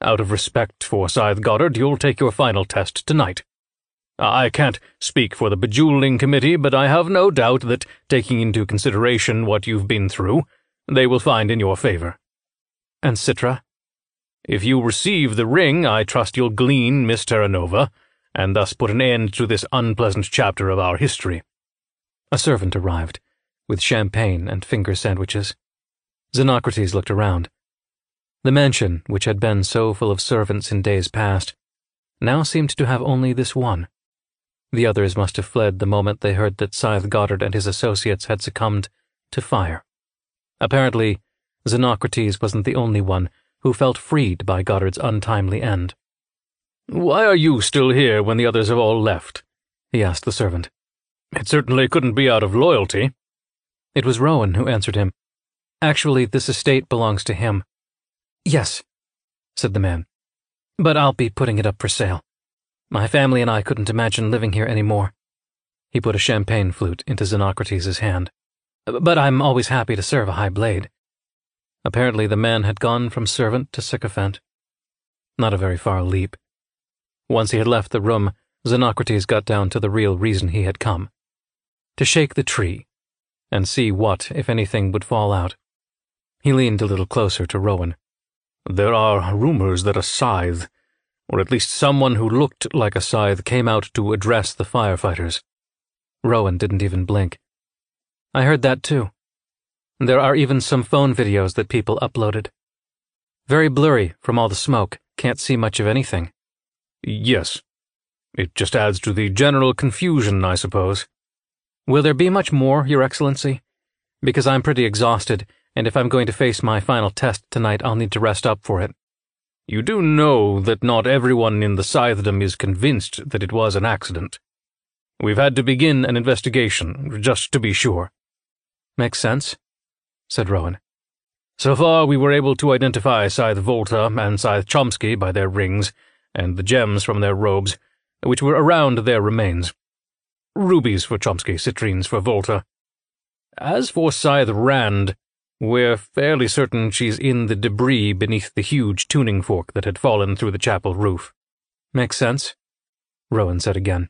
Out of respect for Scythe Goddard, you'll take your final test tonight. I can't speak for the bejeweling committee, but I have no doubt that, taking into consideration what you've been through, they will find in your favor. And Citra? If you receive the ring, I trust you'll glean Miss Terranova, and thus put an end to this unpleasant chapter of our history. A servant arrived, with champagne and finger sandwiches. Xenocrates looked around. The mansion, which had been so full of servants in days past, now seemed to have only this one. The others must have fled the moment they heard that Scythe Goddard and his associates had succumbed to fire. Apparently, Xenocrates wasn't the only one who felt freed by Goddard's untimely end. Why are you still here when the others have all left? he asked the servant. It certainly couldn't be out of loyalty. It was Rowan who answered him. Actually, this estate belongs to him. Yes, said the man. But I'll be putting it up for sale. My family and I couldn't imagine living here any more. He put a champagne flute into Xenocrates' hand. But I'm always happy to serve a high blade. Apparently the man had gone from servant to sycophant. Not a very far leap. Once he had left the room, Xenocrates got down to the real reason he had come. To shake the tree, and see what, if anything, would fall out. He leaned a little closer to Rowan. There are rumors that a scythe, or at least someone who looked like a scythe, came out to address the firefighters. Rowan didn't even blink. I heard that too. There are even some phone videos that people uploaded. Very blurry from all the smoke, can't see much of anything. Yes. It just adds to the general confusion, I suppose. Will there be much more, Your Excellency? Because I'm pretty exhausted, and if I'm going to face my final test tonight, I'll need to rest up for it. You do know that not everyone in the Scythedom is convinced that it was an accident. We've had to begin an investigation, just to be sure. Makes sense said Rowan. So far, we were able to identify Scythe Volta and Scythe Chomsky by their rings and the gems from their robes, which were around their remains. Rubies for Chomsky, citrines for Volta. As for Scythe Rand, we're fairly certain she's in the debris beneath the huge tuning fork that had fallen through the chapel roof. Makes sense, Rowan said again.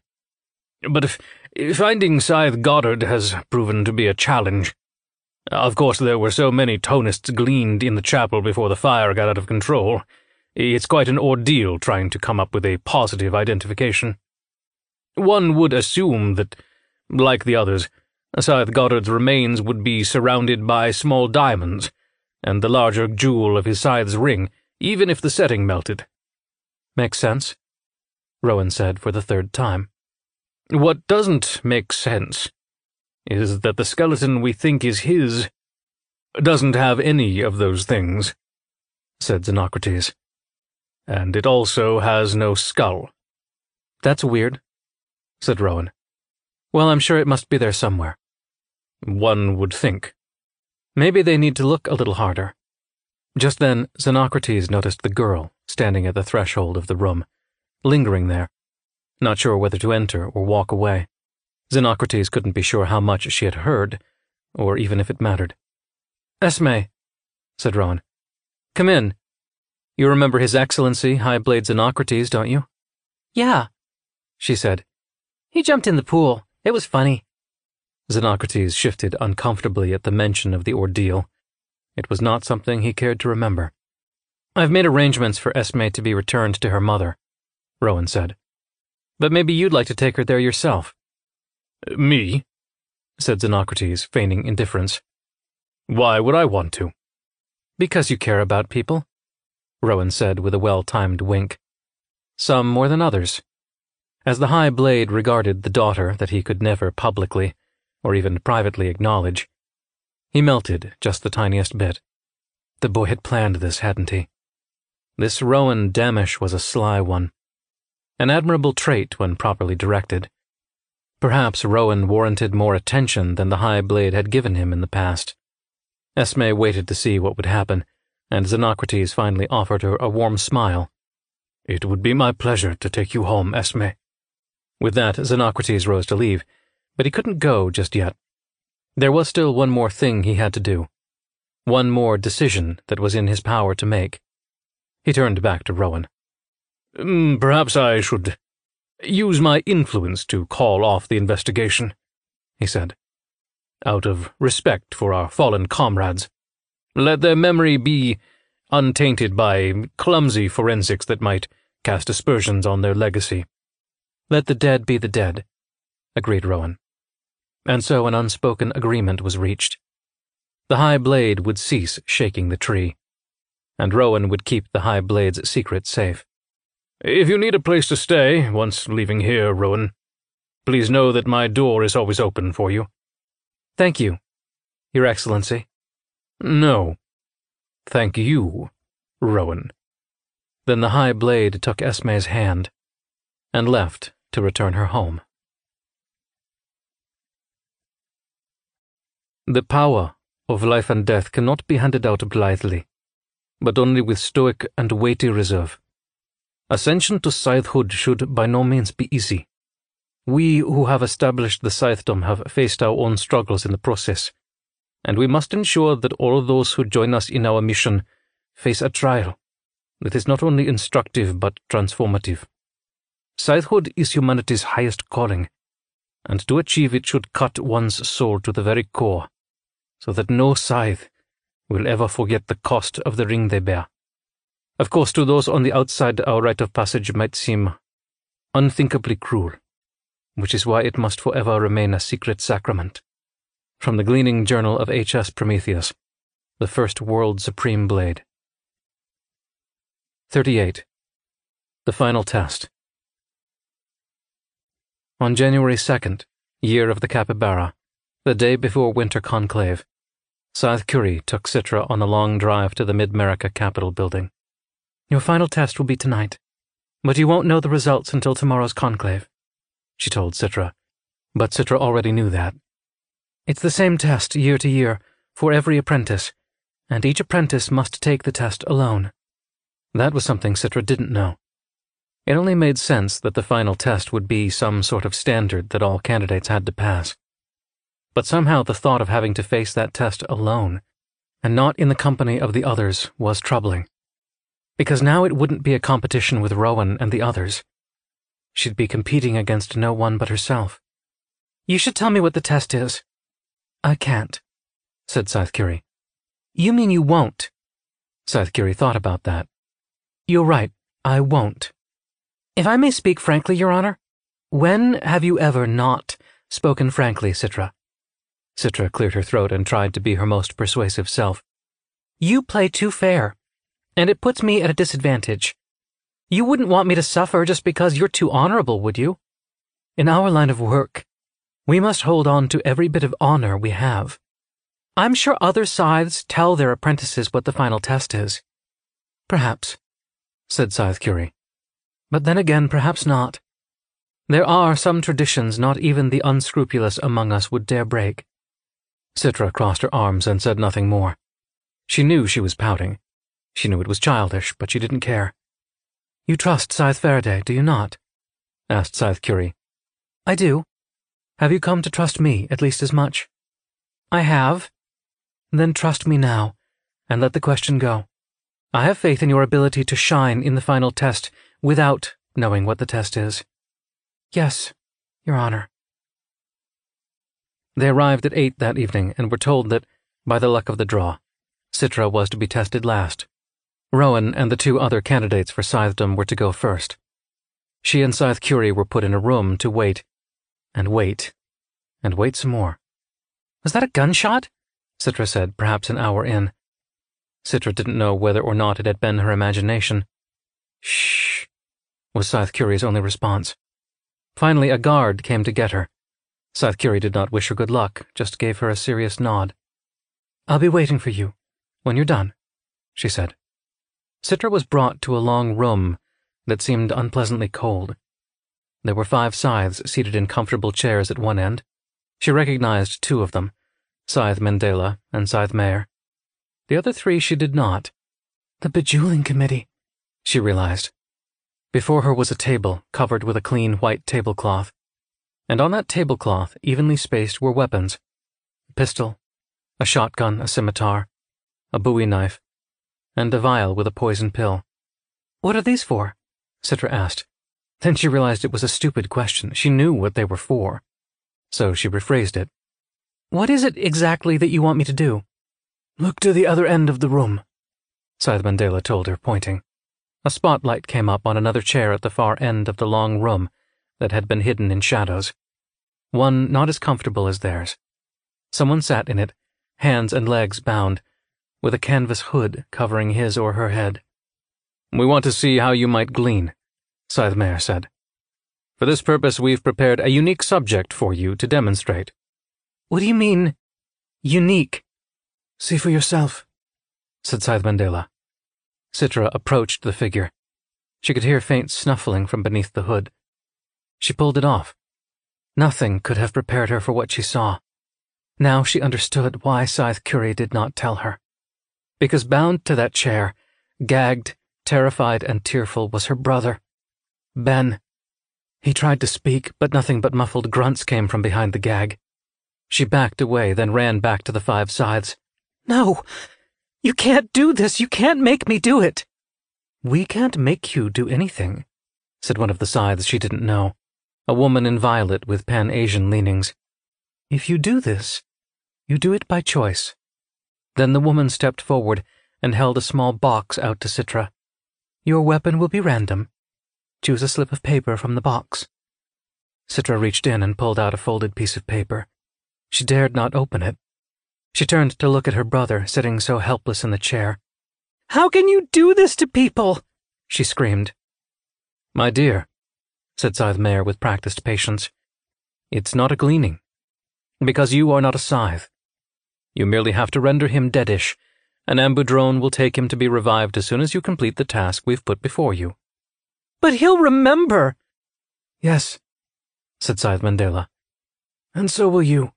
But if, if finding Scythe Goddard has proven to be a challenge, of course, there were so many Tonists gleaned in the chapel before the fire got out of control. It's quite an ordeal trying to come up with a positive identification. One would assume that, like the others, Scythe Goddard's remains would be surrounded by small diamonds, and the larger jewel of his scythe's ring, even if the setting melted. Makes sense, Rowan said for the third time. What doesn't make sense is that the skeleton we think is his doesn't have any of those things, said Xenocrates. And it also has no skull. That's weird, said Rowan. Well, I'm sure it must be there somewhere. One would think. Maybe they need to look a little harder. Just then, Xenocrates noticed the girl standing at the threshold of the room, lingering there, not sure whether to enter or walk away. Xenocrates couldn't be sure how much she had heard, or even if it mattered. Esme, said Rowan. Come in. You remember His Excellency, High Blade Xenocrates, don't you? Yeah, she said. He jumped in the pool. It was funny. Xenocrates shifted uncomfortably at the mention of the ordeal. It was not something he cared to remember. I've made arrangements for Esme to be returned to her mother, Rowan said. But maybe you'd like to take her there yourself. Me? said Xenocrates, feigning indifference. Why would I want to? Because you care about people, Rowan said with a well-timed wink. Some more than others. As the High Blade regarded the daughter that he could never publicly, or even privately acknowledge, he melted just the tiniest bit. The boy had planned this, hadn't he? This Rowan Damisch was a sly one. An admirable trait when properly directed Perhaps Rowan warranted more attention than the High Blade had given him in the past. Esme waited to see what would happen, and Xenocrates finally offered her a warm smile. It would be my pleasure to take you home, Esme. With that, Xenocrates rose to leave, but he couldn't go just yet. There was still one more thing he had to do. One more decision that was in his power to make. He turned back to Rowan. Mm, perhaps I should use my influence to call off the investigation, he said. Out of respect for our fallen comrades. Let their memory be untainted by clumsy forensics that might cast aspersions on their legacy. Let the dead be the dead, agreed Rowan. And so an unspoken agreement was reached. The high blade would cease shaking the tree, and Rowan would keep the high blade's secret safe. If you need a place to stay once leaving here, Rowan, please know that my door is always open for you. Thank you, Your Excellency. No. Thank you, Rowan. Then the high blade took Esme's hand and left to return her home. The power of life and death cannot be handed out blithely, but only with stoic and weighty reserve. Ascension to scythehood should by no means be easy. We who have established the scythedom have faced our own struggles in the process, and we must ensure that all those who join us in our mission face a trial that is not only instructive but transformative. Scythehood is humanity's highest calling, and to achieve it should cut one's soul to the very core, so that no scythe will ever forget the cost of the ring they bear. Of course, to those on the outside, our rite of passage might seem unthinkably cruel, which is why it must forever remain a secret sacrament. From the Gleaning Journal of H.S. Prometheus, the first World Supreme Blade. 38. The Final Test. On January 2nd, year of the Capybara, the day before Winter Conclave, Scythe Curie took Citra on a long drive to the MidMerica Capitol building. Your final test will be tonight, but you won't know the results until tomorrow's conclave, she told Citra. But Citra already knew that. It's the same test year to year for every apprentice, and each apprentice must take the test alone. That was something Citra didn't know. It only made sense that the final test would be some sort of standard that all candidates had to pass. But somehow the thought of having to face that test alone, and not in the company of the others, was troubling. Because now it wouldn't be a competition with Rowan and the others. She'd be competing against no one but herself. You should tell me what the test is. I can't, said Scythe Curie. You mean you won't? Scythe Curie thought about that. You're right, I won't. If I may speak frankly, Your Honor, when have you ever not spoken frankly, Citra? Citra cleared her throat and tried to be her most persuasive self. You play too fair, and it puts me at a disadvantage. You wouldn't want me to suffer just because you're too honorable, would you? In our line of work, we must hold on to every bit of honor we have. I'm sure other scythes tell their apprentices what the final test is. Perhaps, said Scythe Curie. But then again, perhaps not. There are some traditions not even the unscrupulous among us would dare break. Citra crossed her arms and said nothing more. She knew she was pouting. She knew it was childish, but she didn't care. You trust Scythe Faraday, do you not? asked Scythe Curie. I do. Have you come to trust me at least as much? I have. Then trust me now, and let the question go. I have faith in your ability to shine in the final test without knowing what the test is. Yes, Your Honor. They arrived at eight that evening and were told that, by the luck of the draw, Citra was to be tested last. Rowan and the two other candidates for scythedom were to go first. She and Scythe Curie were put in a room to wait, and wait, and wait some more. Was that a gunshot? Citra said, perhaps an hour in. Citra didn't know whether or not it had been her imagination. Shh, was Scythe Curie's only response. Finally, a guard came to get her. Scythe Curie did not wish her good luck, just gave her a serious nod. I'll be waiting for you, when you're done, she said. Citra was brought to a long room that seemed unpleasantly cold. There were five scythes seated in comfortable chairs at one end. She recognized two of them, Scythe Mandela and Scythe Meir. The other three she did not. The bejeweling committee, she realized. Before her was a table covered with a clean white tablecloth, and on that tablecloth, evenly spaced, were weapons a pistol, a shotgun, a scimitar, a bowie knife, and a vial with a poison pill. What are these for? Citra asked. Then she realized it was a stupid question. She knew what they were for. So she rephrased it. What is it exactly that you want me to do? Look to the other end of the room, Scythe Mandela told her, pointing. A spotlight came up on another chair at the far end of the long room that had been hidden in shadows. One not as comfortable as theirs. Someone sat in it, hands and legs bound, with a canvas hood covering his or her head. We want to see how you might glean, Scythe Meir said. For this purpose, we've prepared a unique subject for you to demonstrate. What do you mean, unique? See for yourself, said Scythe Mandela. Citra approached the figure. She could hear faint snuffling from beneath the hood. She pulled it off. Nothing could have prepared her for what she saw. Now she understood why Scythe Curie did not tell her. Because bound to that chair, gagged, terrified, and tearful, was her brother, Ben. He tried to speak, but nothing but muffled grunts came from behind the gag. She backed away, then ran back to the five scythes. No! You can't do this! You can't make me do it! We can't make you do anything, said one of the scythes she didn't know, a woman in violet with pan Asian leanings. If you do this, you do it by choice. Then the woman stepped forward and held a small box out to Citra. Your weapon will be random. Choose a slip of paper from the box. Citra reached in and pulled out a folded piece of paper. She dared not open it. She turned to look at her brother sitting so helpless in the chair. How can you do this to people? She screamed. My dear, said Scythe Meir with practiced patience, it's not a gleaning. Because you are not a scythe. You merely have to render him deadish. An ambudrone will take him to be revived as soon as you complete the task we've put before you. But he'll remember. Yes, said Scythe Mandela. And so will you.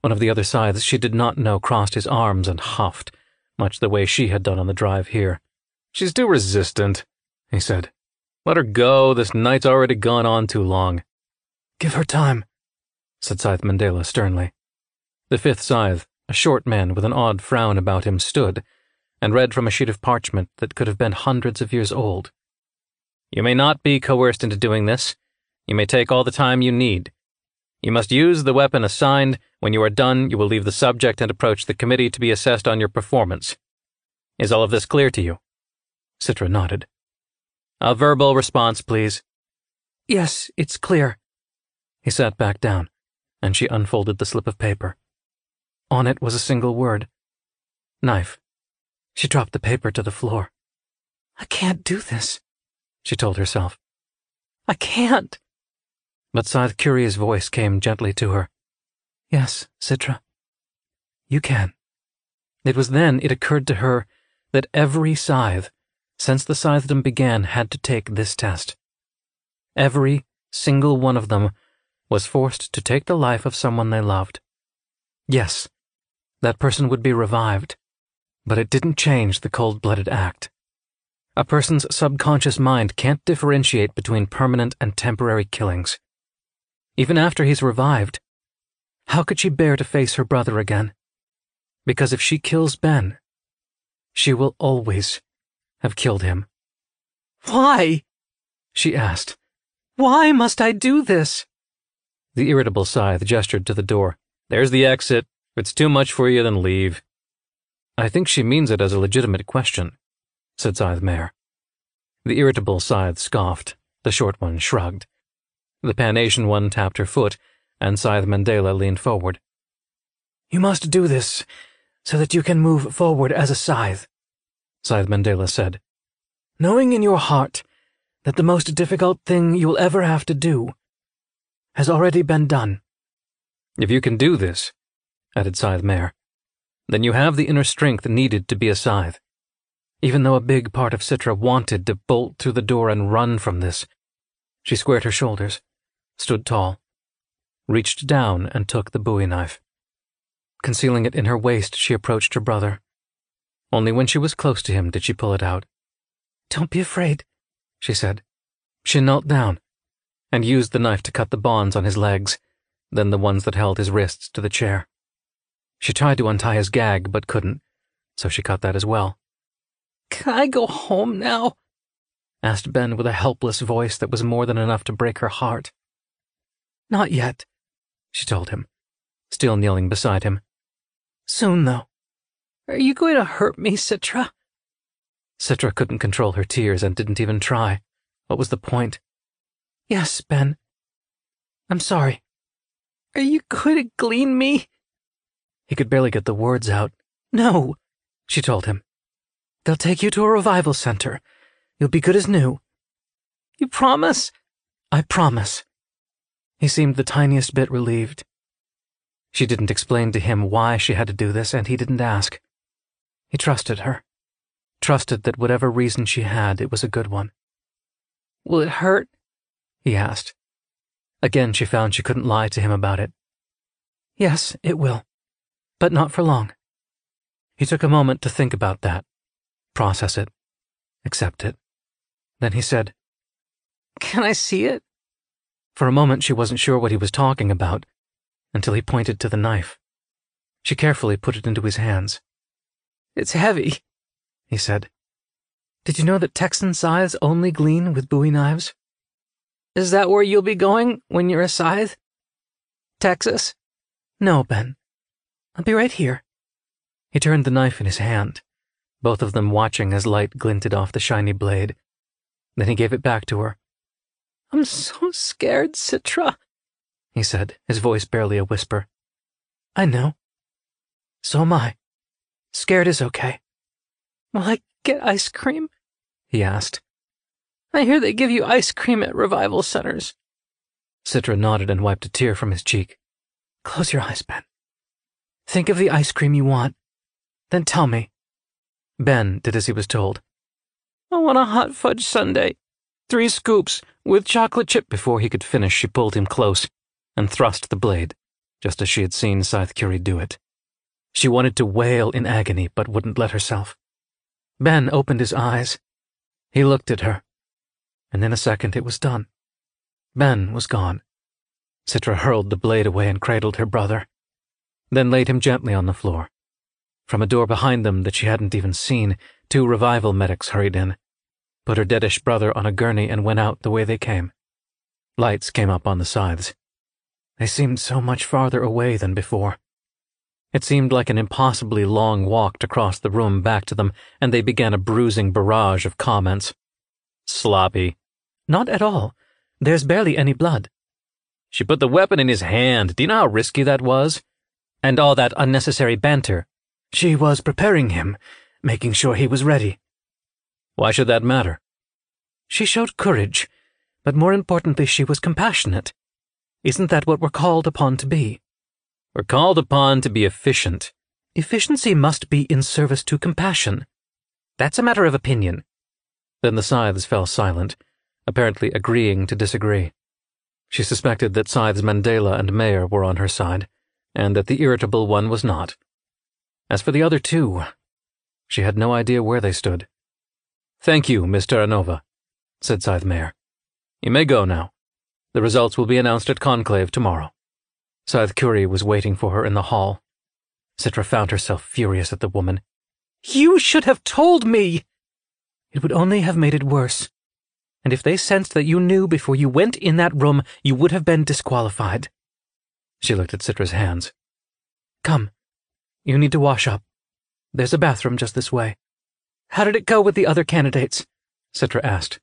One of the other scythes she did not know crossed his arms and huffed, much the way she had done on the drive here. She's too resistant, he said. Let her go, this night's already gone on too long. Give her time, said Scythe Mandela sternly. The fifth scythe, a short man with an odd frown about him, stood and read from a sheet of parchment that could have been hundreds of years old. You may not be coerced into doing this. You may take all the time you need. You must use the weapon assigned. When you are done, you will leave the subject and approach the committee to be assessed on your performance. Is all of this clear to you? Citra nodded. A verbal response, please. Yes, it's clear. He sat back down, and she unfolded the slip of paper. On it was a single word knife. She dropped the paper to the floor. I can't do this, she told herself. I can't. But Scythe Curie's voice came gently to her. Yes, Citra. You can. It was then it occurred to her that every scythe, since the scythedom began, had to take this test. Every single one of them was forced to take the life of someone they loved. Yes, that person would be revived, but it didn't change the cold blooded act. A person's subconscious mind can't differentiate between permanent and temporary killings. Even after he's revived, how could she bear to face her brother again? Because if she kills Ben, she will always have killed him. Why? she asked. Why must I do this? The irritable scythe gestured to the door. There's the exit. If it's too much for you, then leave. I think she means it as a legitimate question, said Scythe Meir. The irritable scythe scoffed. The short one shrugged. The Pan Asian one tapped her foot, and Scythe Mandela leaned forward. You must do this so that you can move forward as a scythe, Scythe Mandela said. Knowing in your heart that the most difficult thing you'll ever have to do has already been done. If you can do this, added Scythe Meir, then you have the inner strength needed to be a scythe. Even though a big part of Citra wanted to bolt through the door and run from this, she squared her shoulders, stood tall, reached down and took the bowie knife. Concealing it in her waist, she approached her brother. Only when she was close to him did she pull it out. Don't be afraid, she said. She knelt down and used the knife to cut the bonds on his legs, then the ones that held his wrists to the chair. She tried to untie his gag, but couldn't, so she cut that as well. Can I go home now? asked Ben with a helpless voice that was more than enough to break her heart. Not yet, she told him, still kneeling beside him. Soon, though. Are you going to hurt me, Citra? Citra couldn't control her tears and didn't even try. What was the point? Yes, Ben. I'm sorry. Are you going to glean me? He could barely get the words out. No, she told him. They'll take you to a revival center. You'll be good as new. You promise? I promise. He seemed the tiniest bit relieved. She didn't explain to him why she had to do this, and he didn't ask. He trusted her. Trusted that whatever reason she had, it was a good one. Will it hurt? He asked. Again, she found she couldn't lie to him about it. Yes, it will. But not for long. He took a moment to think about that, process it, accept it. Then he said, Can I see it? For a moment, she wasn't sure what he was talking about, until he pointed to the knife. She carefully put it into his hands. It's heavy, he said. Did you know that Texan scythes only glean with bowie knives? Is that where you'll be going when you're a scythe? Texas? No, Ben. I'll be right here. He turned the knife in his hand, both of them watching as light glinted off the shiny blade. Then he gave it back to her. I'm so scared, Citra, he said, his voice barely a whisper. I know. So am I. Scared is okay. Will I get ice cream? he asked. I hear they give you ice cream at revival centers. Citra nodded and wiped a tear from his cheek. Close your eyes, Ben. Think of the ice cream you want. Then tell me. Ben did as he was told. I want a hot fudge sundae. Three scoops, with chocolate chip. Before he could finish, she pulled him close and thrust the blade, just as she had seen Scythe Curie do it. She wanted to wail in agony, but wouldn't let herself. Ben opened his eyes. He looked at her, and in a second it was done. Ben was gone. Citra hurled the blade away and cradled her brother, then laid him gently on the floor. From a door behind them that she hadn't even seen, two revival medics hurried in, put her deadish brother on a gurney, and went out the way they came. Lights came up on the scythes. They seemed so much farther away than before. It seemed like an impossibly long walk to cross the room back to them, and they began a bruising barrage of comments. Sloppy. Not at all. There's barely any blood. She put the weapon in his hand. Do you know how risky that was? And all that unnecessary banter. She was preparing him, making sure he was ready. Why should that matter? She showed courage, but more importantly, she was compassionate. Isn't that what we're called upon to be? We're called upon to be efficient. Efficiency must be in service to compassion. That's a matter of opinion. Then the scythes fell silent, apparently agreeing to disagree. She suspected that Scythes Mandela and Meir were on her side, and that the irritable one was not. As for the other two, she had no idea where they stood. Thank you, Miss Terranova, said Scythe Meir. You may go now. The results will be announced at Conclave tomorrow. Scythe Curie was waiting for her in the hall. Citra found herself furious at the woman. You should have told me! It would only have made it worse. And if they sensed that you knew before you went in that room, you would have been disqualified. She looked at Citra's hands. Come. You need to wash up. There's a bathroom just this way. How did it go with the other candidates? Citra asked.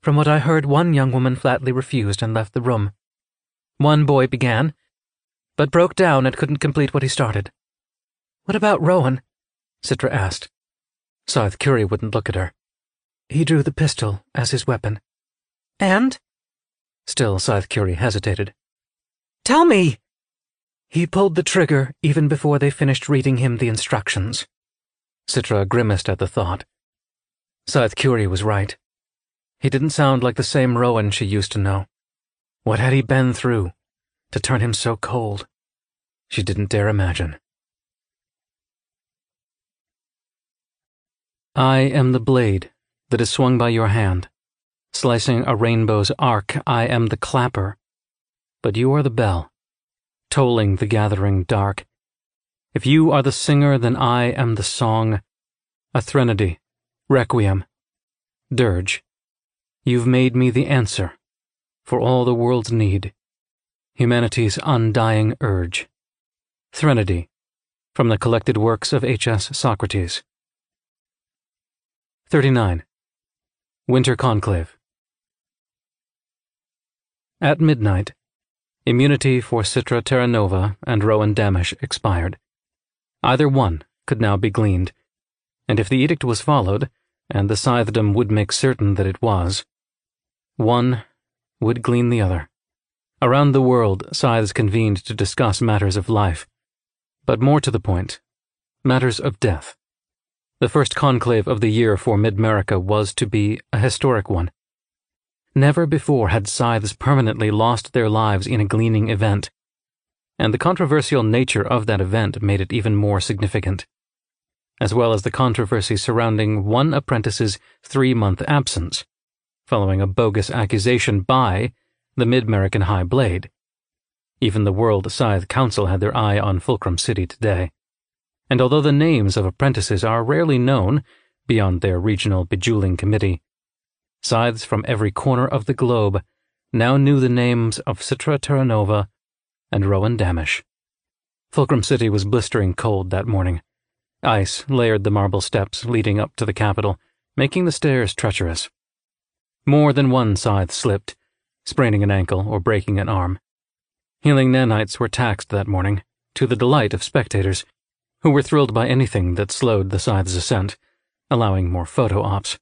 From what I heard, one young woman flatly refused and left the room. One boy began, but broke down and couldn't complete what he started. What about Rowan? Citra asked. Scythe Curie wouldn't look at her. He drew the pistol as his weapon. And? Still, Scythe Curie hesitated. Tell me! He pulled the trigger even before they finished reading him the instructions. Citra grimaced at the thought. Scythe Curie was right. He didn't sound like the same Rowan she used to know. What had he been through to turn him so cold? She didn't dare imagine. I am the blade that is swung by your hand. Slicing a rainbow's arc, I am the clapper. But you are the bell, tolling the gathering dark. If you are the singer, then I am the song. A threnody, requiem, dirge. You've made me the answer for all the world's need, humanity's undying urge. Threnody, from the collected works of H.S. Socrates. 39. Winter Conclave. At midnight, immunity for Citra Terranova and Rowan Damisch expired. Either one could now be gleaned, and if the edict was followed, and the Scythedom would make certain that it was, one would glean the other. Around the world, scythes convened to discuss matters of life, but more to the point, matters of death. The first conclave of the year for MidMerica was to be a historic one. Never before had scythes permanently lost their lives in a gleaning event, and the controversial nature of that event made it even more significant, as well as the controversy surrounding one apprentice's three month absence, following a bogus accusation by the MidMerican High Blade. Even the World Scythe Council had their eye on Fulcrum City today and although the names of apprentices are rarely known beyond their regional bejeweling committee, scythes from every corner of the globe now knew the names of Citra Terranova and Rowan Damisch. Fulcrum City was blistering cold that morning. Ice layered the marble steps leading up to the capital, making the stairs treacherous. More than one scythe slipped, spraining an ankle or breaking an arm. Healing nanites were taxed that morning, to the delight of spectators who were thrilled by anything that slowed the scythe's ascent, allowing more photo ops.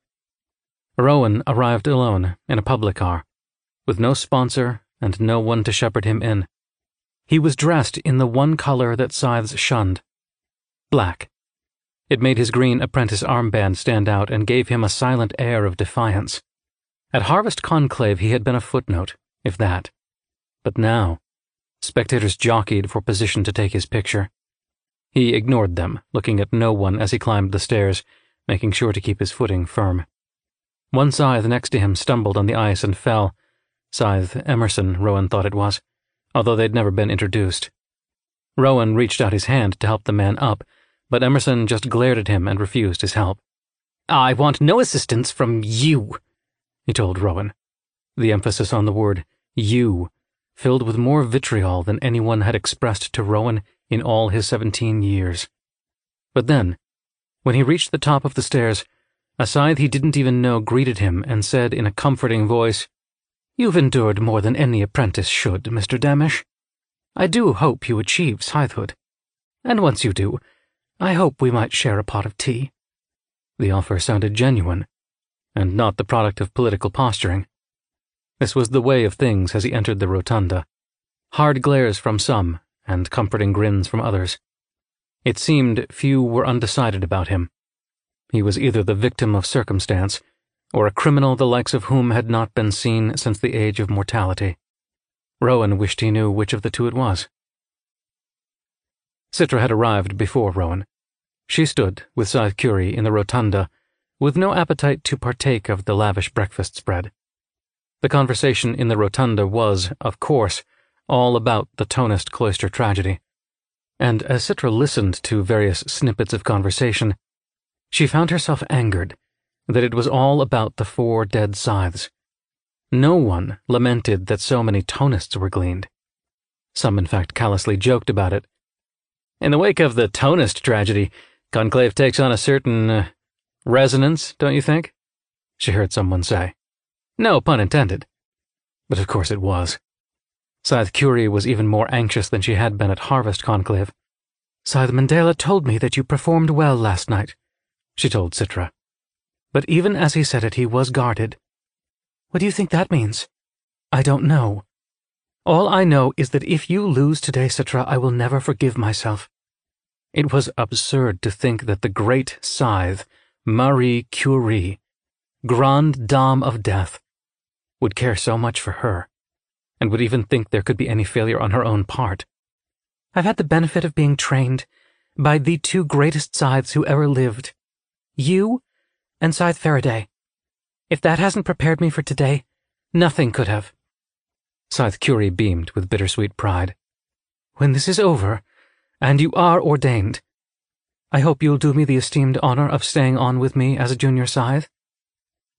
Rowan arrived alone in a public car, with no sponsor and no one to shepherd him in. He was dressed in the one color that scythes shunned black. It made his green apprentice armband stand out and gave him a silent air of defiance. At Harvest Conclave, he had been a footnote, if that. But now, spectators jockeyed for position to take his picture. He ignored them, looking at no one as he climbed the stairs, making sure to keep his footing firm. One scythe next to him stumbled on the ice and fell. Scythe Emerson, Rowan thought it was, although they'd never been introduced. Rowan reached out his hand to help the man up, but Emerson just glared at him and refused his help. I want no assistance from you, he told Rowan. The emphasis on the word you filled with more vitriol than anyone had expressed to Rowan in all his seventeen years. But then, when he reached the top of the stairs, a scythe he didn't even know greeted him and said in a comforting voice, You've endured more than any apprentice should, Mr. Damisch. I do hope you achieve scythehood. And once you do, I hope we might share a pot of tea. The offer sounded genuine, and not the product of political posturing. This was the way of things as he entered the rotunda. Hard glares from some and comforting grins from others. It seemed few were undecided about him. He was either the victim of circumstance, or a criminal the likes of whom had not been seen since the age of mortality. Rowan wished he knew which of the two it was. Citra had arrived before Rowan. She stood, with Scythe Curie, in the rotunda, with no appetite to partake of the lavish breakfast spread. The conversation in the rotunda was, of course, all about the Tonist cloister tragedy. And as Citra listened to various snippets of conversation, she found herself angered that it was all about the four dead scythes. No one lamented that so many Tonists were gleaned. Some, in fact, callously joked about it. In the wake of the Tonist tragedy, Conclave takes on a certain uh, resonance, don't you think? She heard someone say. No pun intended. But of course it was. Scythe Curie was even more anxious than she had been at Harvest Conclave. Scythe Mandela told me that you performed well last night, she told Citra. But even as he said it, he was guarded. What do you think that means? I don't know. All I know is that if you lose today, Citra, I will never forgive myself. It was absurd to think that the great scythe, Marie Curie, Grande Dame of Death, would care so much for her and would even think there could be any failure on her own part. I've had the benefit of being trained by the two greatest scythes who ever lived you and Scythe Faraday. If that hasn't prepared me for today, nothing could have. Scythe Curie beamed with bittersweet pride. When this is over, and you are ordained, I hope you'll do me the esteemed honor of staying on with me as a junior scythe.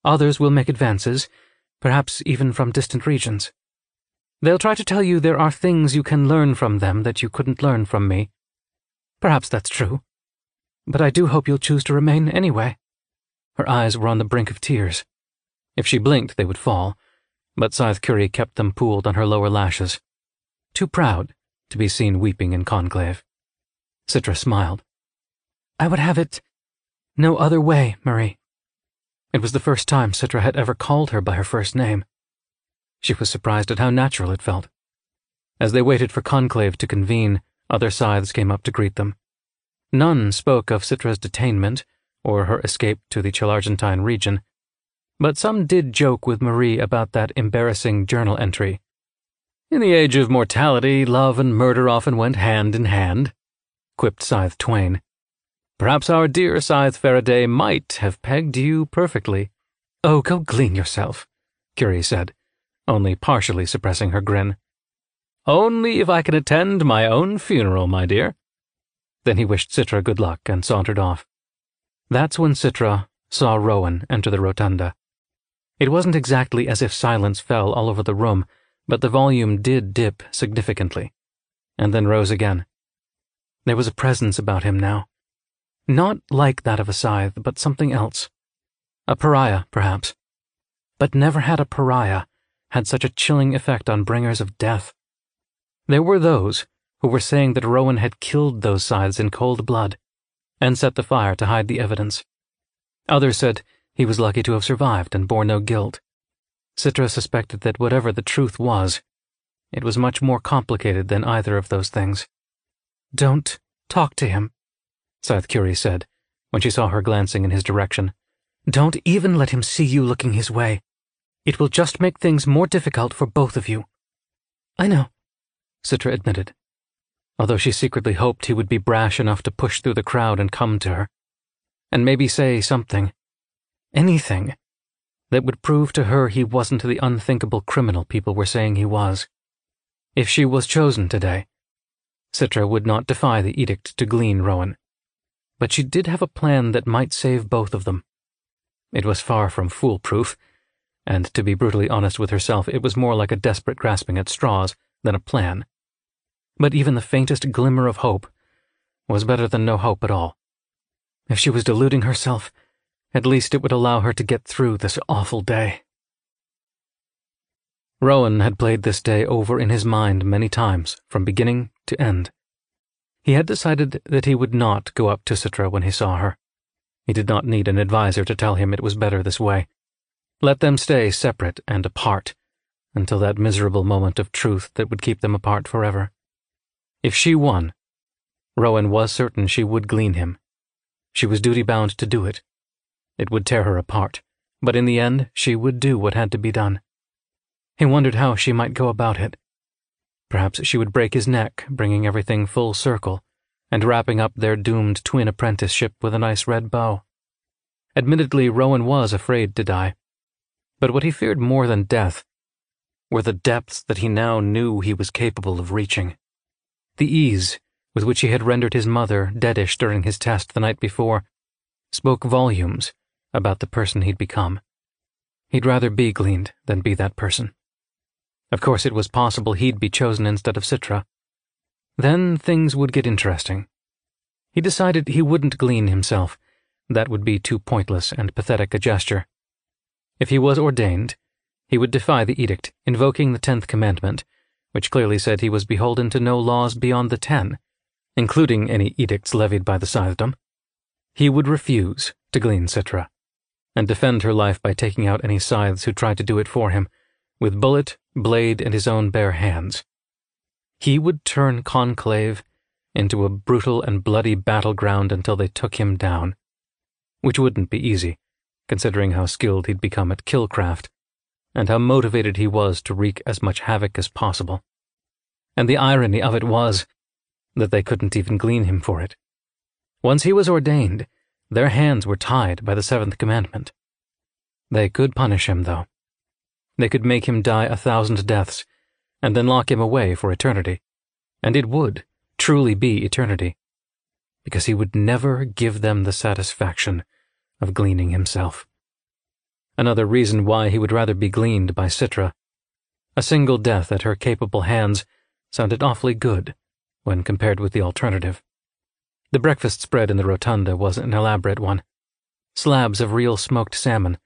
Others will make advances, perhaps even from distant regions. They'll try to tell you there are things you can learn from them that you couldn't learn from me. Perhaps that's true. But I do hope you'll choose to remain anyway. Her eyes were on the brink of tears. If she blinked, they would fall, but Scythe Curie kept them pooled on her lower lashes. Too proud to be seen weeping in conclave. Citra smiled. I would have it no other way, Marie. It was the first time Citra had ever called her by her first name. She was surprised at how natural it felt. As they waited for conclave to convene, other scythes came up to greet them. None spoke of Citra's detainment or her escape to the Chilargentine region, but some did joke with Marie about that embarrassing journal entry. In the age of mortality, love and murder often went hand in hand, quipped Scythe Twain. Perhaps our dear Scythe Faraday might have pegged you perfectly. Oh, go glean yourself, Curie said, only partially suppressing her grin. Only if I can attend my own funeral, my dear. Then he wished Citra good luck and sauntered off. That's when Citra saw Rowan enter the rotunda. It wasn't exactly as if silence fell all over the room, but the volume did dip significantly, and then rose again. There was a presence about him now. Not like that of a scythe, but something else. A pariah, perhaps. But never had a pariah had such a chilling effect on bringers of death. There were those who were saying that Rowan had killed those scythes in cold blood and set the fire to hide the evidence. Others said he was lucky to have survived and bore no guilt. Citra suspected that whatever the truth was, it was much more complicated than either of those things. Don't talk to him, Scythe Curie said, when she saw her glancing in his direction. Don't even let him see you looking his way. It will just make things more difficult for both of you. I know, Citra admitted, although she secretly hoped he would be brash enough to push through the crowd and come to her, and maybe say something, anything, that would prove to her he wasn't the unthinkable criminal people were saying he was. If she was chosen today, Citra would not defy the edict to glean Rowan. But she did have a plan that might save both of them. It was far from foolproof, and to be brutally honest with herself, it was more like a desperate grasping at straws than a plan. But even the faintest glimmer of hope was better than no hope at all. If she was deluding herself, at least it would allow her to get through this awful day. Rowan had played this day over in his mind many times, from beginning to end. He had decided that he would not go up to Citra when he saw her. He did not need an adviser to tell him it was better this way. Let them stay separate and apart until that miserable moment of truth that would keep them apart forever. If she won, Rowan was certain she would glean him. She was duty bound to do it. It would tear her apart, but in the end she would do what had to be done. He wondered how she might go about it. Perhaps she would break his neck, bringing everything full circle, and wrapping up their doomed twin apprenticeship with a nice red bow. Admittedly, Rowan was afraid to die, but what he feared more than death were the depths that he now knew he was capable of reaching. The ease with which he had rendered his mother deadish during his test the night before spoke volumes about the person he'd become. He'd rather be gleaned than be that person. Of course, it was possible he'd be chosen instead of Citra. Then things would get interesting. He decided he wouldn't glean himself. That would be too pointless and pathetic a gesture. If he was ordained, he would defy the edict, invoking the tenth commandment, which clearly said he was beholden to no laws beyond the ten, including any edicts levied by the Scythedom. He would refuse to glean Citra, and defend her life by taking out any scythes who tried to do it for him, with bullet, blade, and his own bare hands. He would turn Conclave into a brutal and bloody battleground until they took him down, which wouldn't be easy considering how skilled he'd become at killcraft, and how motivated he was to wreak as much havoc as possible. And the irony of it was that they couldn't even glean him for it. Once he was ordained, their hands were tied by the seventh commandment. They could punish him, though. They could make him die a thousand deaths, and then lock him away for eternity. And it would truly be eternity, because he would never give them the satisfaction of gleaning himself. Another reason why he would rather be gleaned by Citra. A single death at her capable hands sounded awfully good when compared with the alternative. The breakfast spread in the rotunda was an elaborate one. slabs of real smoked salmon,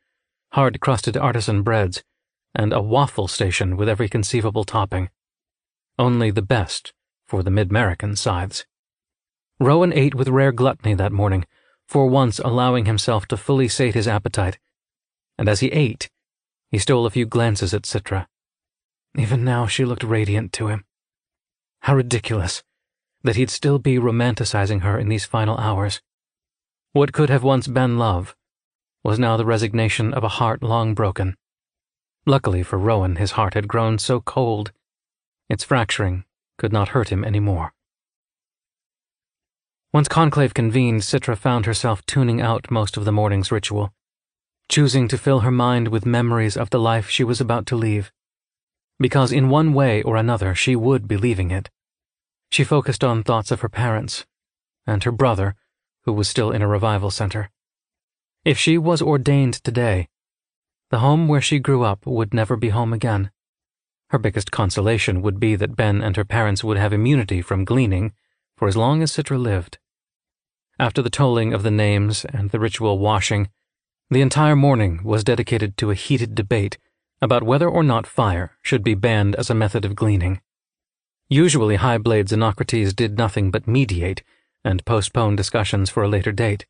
hard crusted artisan breads, and a waffle station with every conceivable topping. Only the best for the MidMerican scythes. Rowan ate with rare gluttony that morning, for once allowing himself to fully sate his appetite, and as he ate, he stole a few glances at Citra. Even now she looked radiant to him. How ridiculous that he'd still be romanticizing her in these final hours. What could have once been love was now the resignation of a heart long broken. Luckily for Rowan, his heart had grown so cold, its fracturing could not hurt him any more. Once conclave convened, Citra found herself tuning out most of the morning's ritual, choosing to fill her mind with memories of the life she was about to leave. Because in one way or another she would be leaving it. She focused on thoughts of her parents, and her brother, who was still in a revival center. If she was ordained today, the home where she grew up would never be home again. Her biggest consolation would be that Ben and her parents would have immunity from gleaning for as long as Citra lived. After the tolling of the names and the ritual washing, the entire morning was dedicated to a heated debate about whether or not fire should be banned as a method of gleaning. Usually, High Blade Xenocrates did nothing but mediate and postpone discussions for a later date.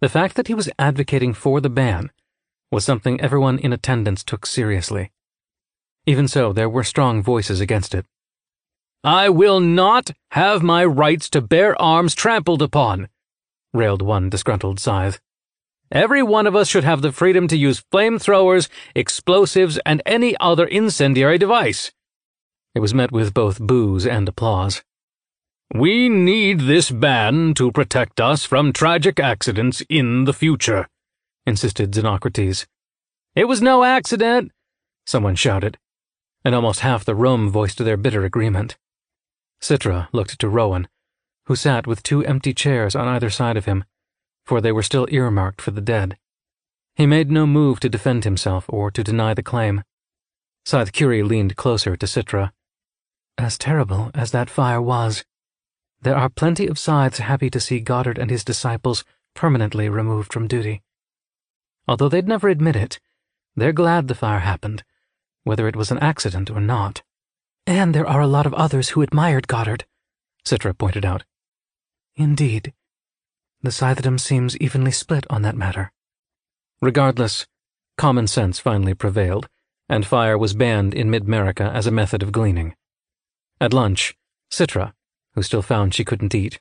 The fact that he was advocating for the ban was something everyone in attendance took seriously. Even so, there were strong voices against it. I will not have my rights to bear arms trampled upon, railed one disgruntled scythe. Every one of us should have the freedom to use flamethrowers, explosives, and any other incendiary device. It was met with both boos and applause. We need this ban to protect us from tragic accidents in the future, insisted Xenocrates. It was no accident, someone shouted, and almost half the room voiced their bitter agreement. Citra looked to Rowan, who sat with two empty chairs on either side of him, for they were still earmarked for the dead. He made no move to defend himself or to deny the claim. Scythe Curie leaned closer to Citra. As terrible as that fire was, there are plenty of scythes happy to see Goddard and his disciples permanently removed from duty. Although they'd never admit it, they're glad the fire happened, whether it was an accident or not. And there are a lot of others who admired Goddard, Citra pointed out. Indeed. The Scythedom seems evenly split on that matter. Regardless, common sense finally prevailed, and fire was banned in MidMerica as a method of gleaning. At lunch, Citra, who still found she couldn't eat,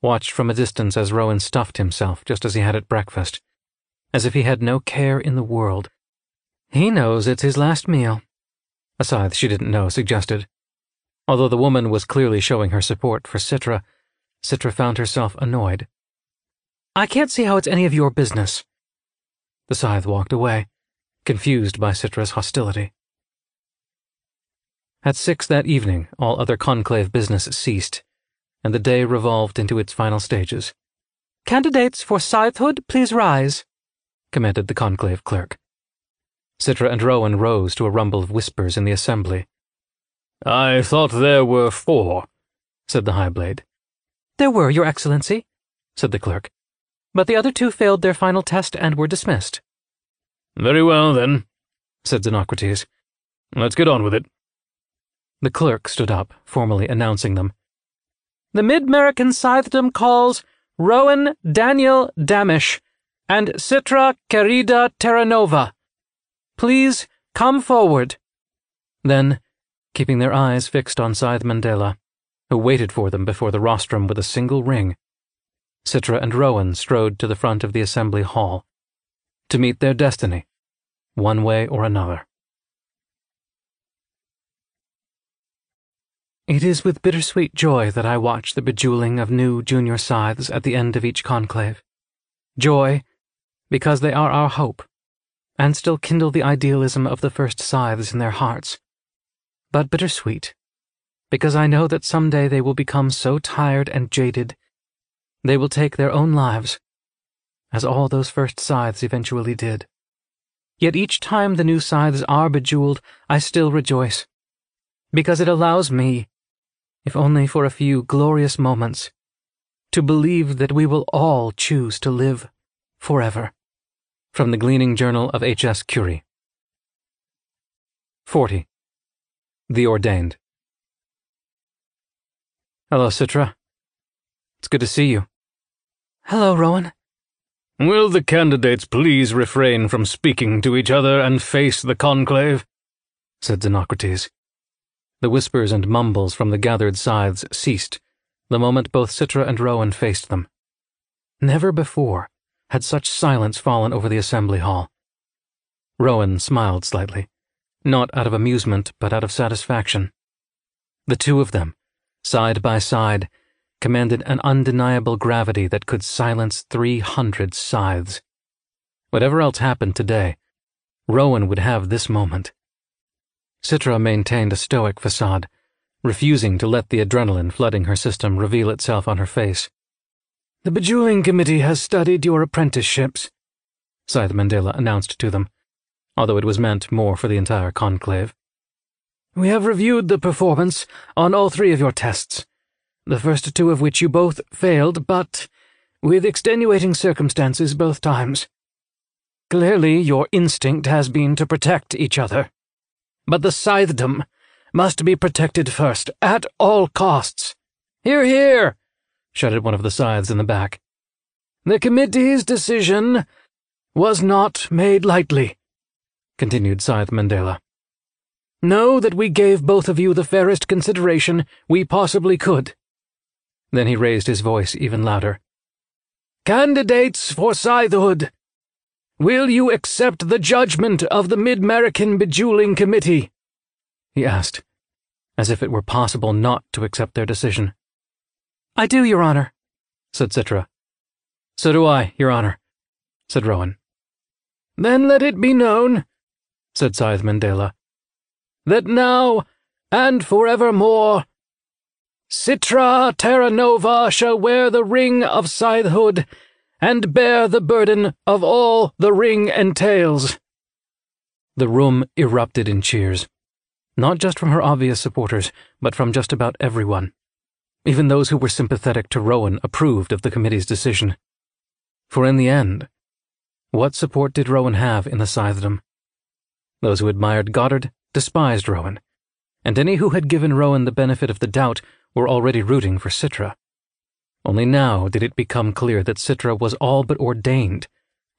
watched from a distance as Rowan stuffed himself just as he had at breakfast, as if he had no care in the world. He knows it's his last meal. A scythe she didn't know suggested. Although the woman was clearly showing her support for Citra, Citra found herself annoyed. I can't see how it's any of your business. The scythe walked away, confused by Citra's hostility. At six that evening, all other conclave business ceased, and the day revolved into its final stages. Candidates for scythehood, please rise, commanded the conclave clerk. Citra and Rowan rose to a rumble of whispers in the assembly. I thought there were four, said the High Blade. There were, Your Excellency, said the clerk, but the other two failed their final test and were dismissed. Very well, then, said Xenocrates. Let's get on with it. The clerk stood up, formally announcing them. The MidMerican Scythedom calls Rowan Daniel Damisch and Citra Querida Terranova. Please come forward. Then, keeping their eyes fixed on Scythe Mandela, who waited for them before the rostrum with a single ring, Citra and Rowan strode to the front of the assembly hall to meet their destiny, one way or another. It is with bittersweet joy that I watch the bejeweling of new junior scythes at the end of each conclave. Joy, because they are our hope, and still kindle the idealism of the first scythes in their hearts. But bittersweet, because I know that someday they will become so tired and jaded, they will take their own lives, as all those first scythes eventually did. Yet each time the new scythes are bejeweled, I still rejoice, because it allows me if only for a few glorious moments, to believe that we will all choose to live forever. From the Gleaning Journal of H.S. Curie. 40. The Ordained. Hello, Citra. It's good to see you. Hello, Rowan. Will the candidates please refrain from speaking to each other and face the conclave? said Xenocrates. The whispers and mumbles from the gathered scythes ceased the moment both Citra and Rowan faced them. Never before had such silence fallen over the assembly hall. Rowan smiled slightly, not out of amusement but out of satisfaction. The two of them, side by side, commanded an undeniable gravity that could silence 300 scythes. Whatever else happened today, Rowan would have this moment. Citra maintained a stoic facade, refusing to let the adrenaline flooding her system reveal itself on her face. The Bejeweling Committee has studied your apprenticeships, Scythe Mandela announced to them, although it was meant more for the entire conclave. We have reviewed the performance on all three of your tests, the first two of which you both failed, but with extenuating circumstances both times. Clearly, your instinct has been to protect each other. But the Scythedom must be protected first, at all costs. Hear, hear! shouted one of the scythes in the back. The committee's decision was not made lightly, continued Scythe Mandela. Know that we gave both of you the fairest consideration we possibly could. Then he raised his voice even louder. Candidates for Scythehood, will you accept the judgment of the MidMerican Bejeweling Committee? He asked, as if it were possible not to accept their decision. I do, Your Honor, said Citra. So do I, Your Honor, said Rowan. Then let it be known, said Scythe Mandela, that now and forevermore Citra Terranova shall wear the ring of scythehood and bear the burden of all the ring entails. The room erupted in cheers, not just from her obvious supporters, but from just about everyone. Even those who were sympathetic to Rowan approved of the committee's decision. For in the end, what support did Rowan have in the Scythedom? Those who admired Goddard despised Rowan, and any who had given Rowan the benefit of the doubt were already rooting for Citra. Only now did it become clear that Citra was all but ordained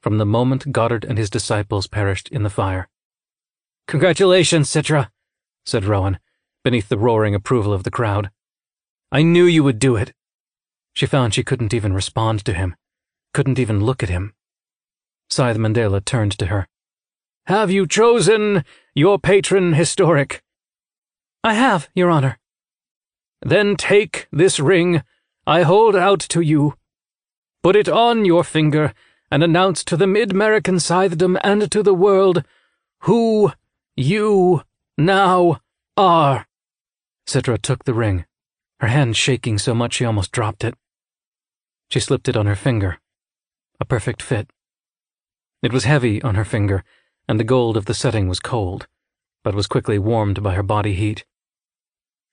from the moment Goddard and his disciples perished in the fire. Congratulations, Citra, said Rowan, beneath the roaring approval of the crowd. I knew you would do it. She found she couldn't even respond to him, couldn't even look at him. Scythe Mandela turned to her. Have you chosen your patron historic? I have, Your Honor. Then take this ring I hold out to you. Put it on your finger and announce to the MidMerican Scythedom and to the world who you now are. Citra took the ring her hand shaking so much she almost dropped it. She slipped it on her finger. A perfect fit. It was heavy on her finger, and the gold of the setting was cold, but was quickly warmed by her body heat.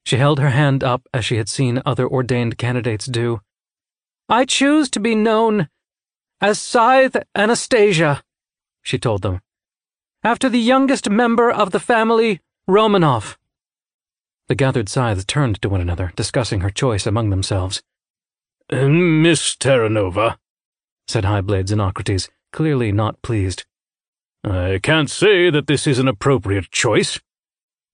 She held her hand up as she had seen other ordained candidates do. I choose to be known as Scythe Anastasia, she told them, after the youngest member of the family, Romanov. The gathered scythes turned to one another, discussing her choice among themselves. Miss Terranova, said Highblade Xenocrates, clearly not pleased. I can't say that this is an appropriate choice.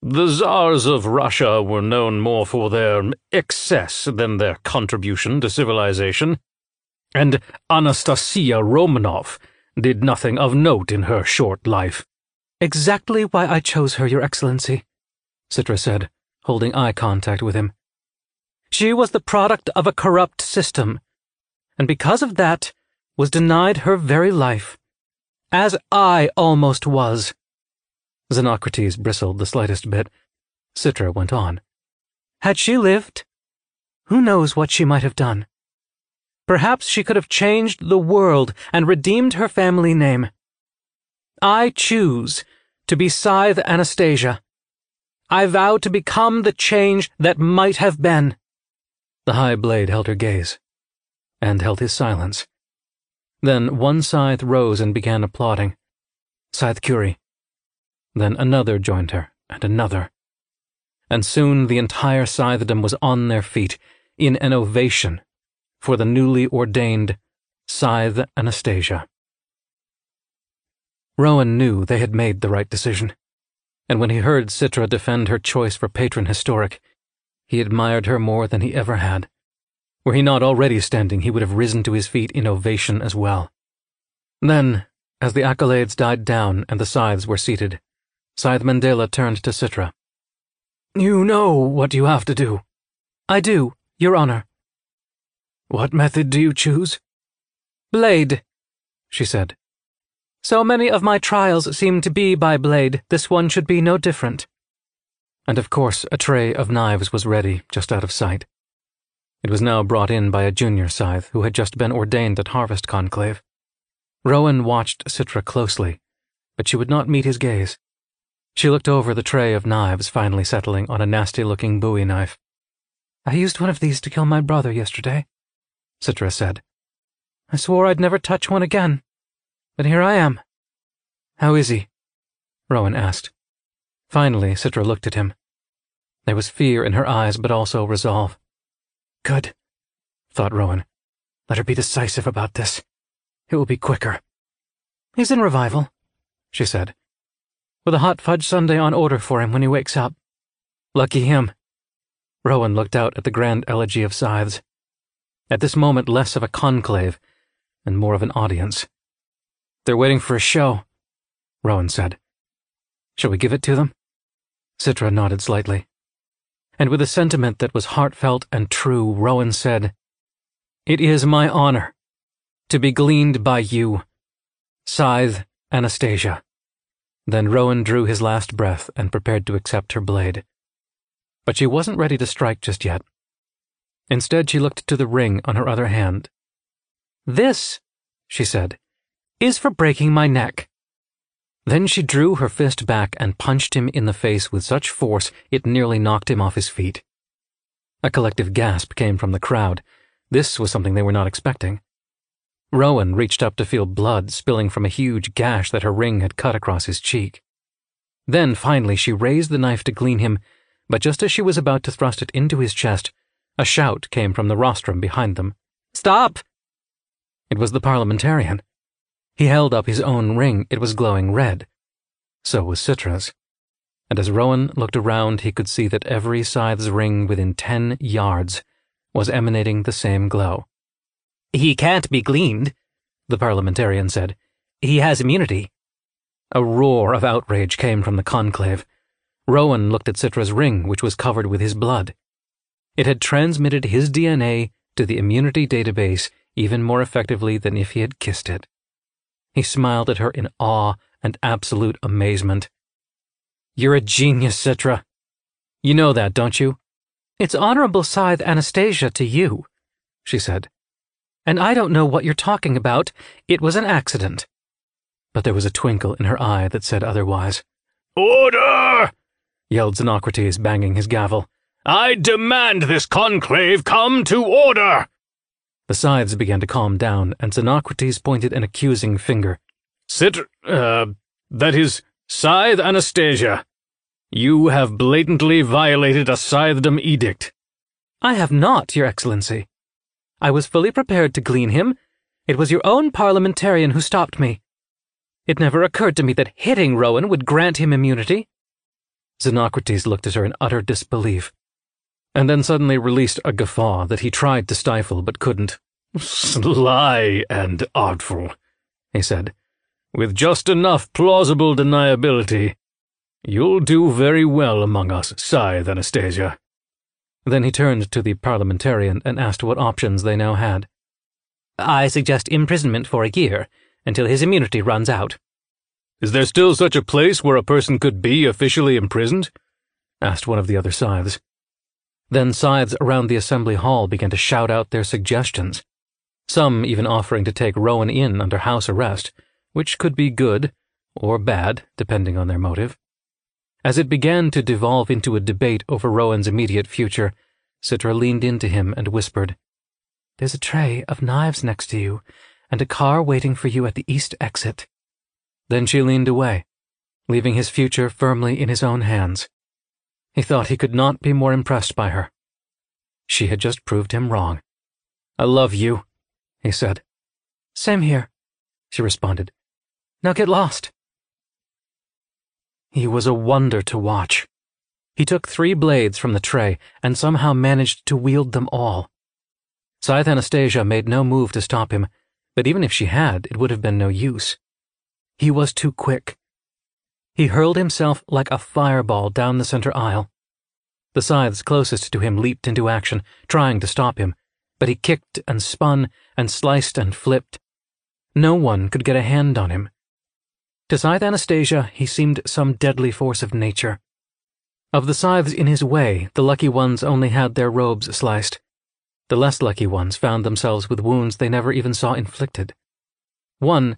The Tsars of Russia were known more for their excess than their contribution to civilization, and Anastasia Romanov did nothing of note in her short life. Exactly why I chose her, Your Excellency, Citra said, holding eye contact with him. She was the product of a corrupt system, and because of that, was denied her very life, as I almost was. Xenocrates bristled the slightest bit. Citra went on. Had she lived, who knows what she might have done? Perhaps she could have changed the world and redeemed her family name. I choose to be Scythe Anastasia. I vow to become the change that might have been. The high blade held her gaze, and held his silence. Then one scythe rose and began applauding. Scythe Curie. Then another joined her, and another. And soon the entire scythedom was on their feet, in an ovation, for the newly ordained Scythe Anastasia. Rowan knew they had made the right decision, and when he heard Citra defend her choice for patron historic, he admired her more than he ever had. Were he not already standing, he would have risen to his feet in ovation as well. Then, as the accolades died down and the scythes were seated, Scythe Mandela turned to Citra. You know what you have to do. I do, Your Honor. What method do you choose? Blade, she said. So many of my trials seem to be by blade, this one should be no different. And of course, a tray of knives was ready, just out of sight. It was now brought in by a junior scythe who had just been ordained at Harvest Conclave. Rowan watched Citra closely, but she would not meet his gaze. She looked over the tray of knives, finally settling on a nasty looking bowie knife. I used one of these to kill my brother yesterday, Citra said. I swore I'd never touch one again, but here I am. How is he? Rowan asked. Finally, Citra looked at him. There was fear in her eyes, but also resolve. Good, thought Rowan. Let her be decisive about this. It will be quicker. He's in revival, she said. With a hot fudge sundae on order for him when he wakes up. Lucky him. Rowan looked out at the grand elegy of scythes. At this moment, less of a conclave and more of an audience. They're waiting for a show, Rowan said. Shall we give it to them? Citra nodded slightly and with a sentiment that was heartfelt and true, Rowan said, It is my honor to be gleaned by you, Scythe Anastasia. Then Rowan drew his last breath and prepared to accept her blade. But she wasn't ready to strike just yet. Instead, she looked to the ring on her other hand. This, she said, is for breaking my neck. Then she drew her fist back and punched him in the face with such force it nearly knocked him off his feet. A collective gasp came from the crowd. This was something they were not expecting. Rowan reached up to feel blood spilling from a huge gash that her ring had cut across his cheek. Then, finally, she raised the knife to glean him, but just as she was about to thrust it into his chest, a shout came from the rostrum behind them. Stop! It was the parliamentarian. He held up his own ring. It was glowing red. So was Citra's. And as Rowan looked around, he could see that every scythe's ring within ten yards was emanating the same glow. He can't be gleaned, the parliamentarian said. He has immunity. A roar of outrage came from the conclave. Rowan looked at Citra's ring, which was covered with his blood. It had transmitted his DNA to the immunity database even more effectively than if he had kissed it. He smiled at her in awe and absolute amazement. You're a genius, Citra. You know that, don't you? It's Honorable Scythe Anastasia to you, she said. And I don't know what you're talking about. It was an accident. But there was a twinkle in her eye that said otherwise. Order! yelled Xenocrates, banging his gavel. I demand this conclave come to order! The scythes began to calm down, and Xenocrates pointed an accusing finger. Sit, uh, that is, Scythe Anastasia. You have blatantly violated a scythedom edict. I have not, Your Excellency. I was fully prepared to glean him. It was your own parliamentarian who stopped me. It never occurred to me that hitting Rowan would grant him immunity. Xenocrates looked at her in utter disbelief and then suddenly released a guffaw that he tried to stifle but couldn't. Sly and artful, he said, with just enough plausible deniability. You'll do very well among us, Scythe Anastasia. Then he turned to the parliamentarian and asked what options they now had. I suggest imprisonment for a year, until his immunity runs out. Is there still such a place where a person could be officially imprisoned? asked one of the other scythes. Then scythes around the assembly hall began to shout out their suggestions, some even offering to take Rowan in under house arrest, which could be good or bad, depending on their motive. As it began to devolve into a debate over Rowan's immediate future, Citra leaned into him and whispered, There's a tray of knives next to you, and a car waiting for you at the east exit. Then she leaned away, leaving his future firmly in his own hands. He thought he could not be more impressed by her. She had just proved him wrong. I love you, he said. Same here, she responded. Now get lost. He was a wonder to watch. He took three blades from the tray and somehow managed to wield them all. Scythe Anastasia made no move to stop him, but even if she had, it would have been no use. He was too quick. He hurled himself like a fireball down the center aisle. The scythes closest to him leaped into action, trying to stop him, but he kicked and spun and sliced and flipped. No one could get a hand on him. To Scythe Anastasia, he seemed some deadly force of nature. Of the scythes in his way, the lucky ones only had their robes sliced. The less lucky ones found themselves with wounds they never even saw inflicted. One,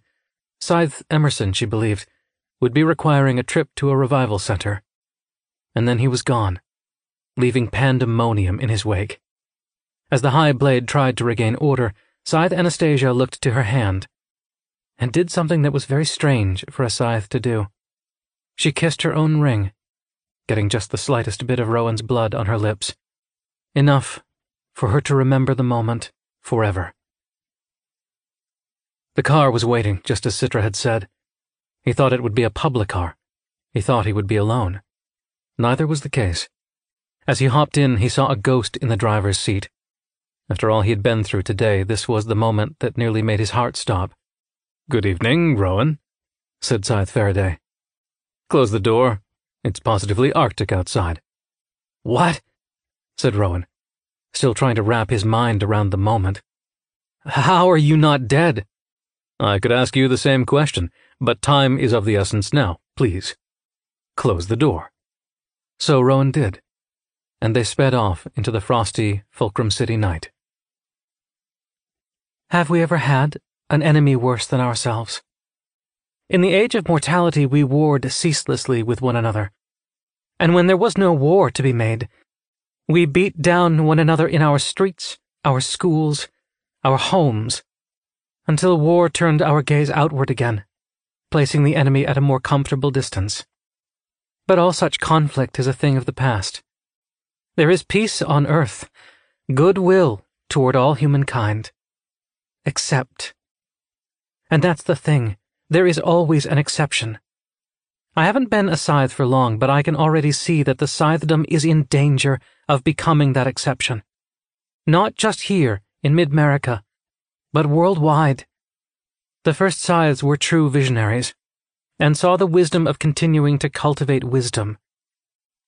Scythe Emerson, she believed, would be requiring a trip to a revival center. And then he was gone, leaving pandemonium in his wake. As the high blade tried to regain order, Scythe Anastasia looked to her hand and did something that was very strange for a scythe to do. She kissed her own ring, getting just the slightest bit of Rowan's blood on her lips. Enough for her to remember the moment forever. The car was waiting, just as Citra had said. He thought it would be a public car. He thought he would be alone. Neither was the case. As he hopped in, he saw a ghost in the driver's seat. After all he had been through today, this was the moment that nearly made his heart stop. Good evening, Rowan, said Scythe Faraday. Close the door. It's positively arctic outside. What? said Rowan, still trying to wrap his mind around the moment. How are you not dead? I could ask you the same question, but time is of the essence now, please. Close the door. So Rowan did, and they sped off into the frosty Fulcrum City night. Have we ever had an enemy worse than ourselves? In the age of mortality, we warred ceaselessly with one another. And when there was no war to be made, we beat down one another in our streets, our schools, our homes, until war turned our gaze outward again, placing the enemy at a more comfortable distance. But all such conflict is a thing of the past. There is peace on earth, goodwill toward all humankind. Except. And that's the thing, there is always an exception. I haven't been a scythe for long, but I can already see that the scythedom is in danger of becoming that exception. Not just here, in MidMerica, but worldwide. The first scythes were true visionaries, and saw the wisdom of continuing to cultivate wisdom.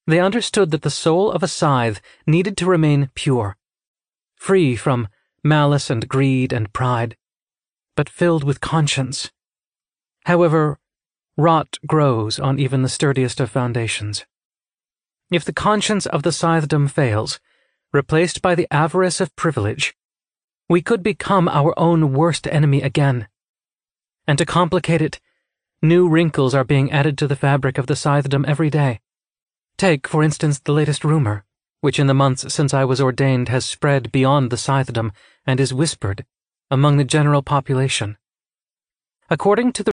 They understood that the soul of a scythe needed to remain pure, free from malice and greed and pride, but filled with conscience. However, rot grows on even the sturdiest of foundations. If the conscience of the scythedom fails, replaced by the avarice of privilege, we could become our own worst enemy again. And to complicate it, new wrinkles are being added to the fabric of the scythedom every day. Take, for instance, the latest rumor, which in the months since I was ordained has spread beyond the scythedom and is whispered among the general population. According to the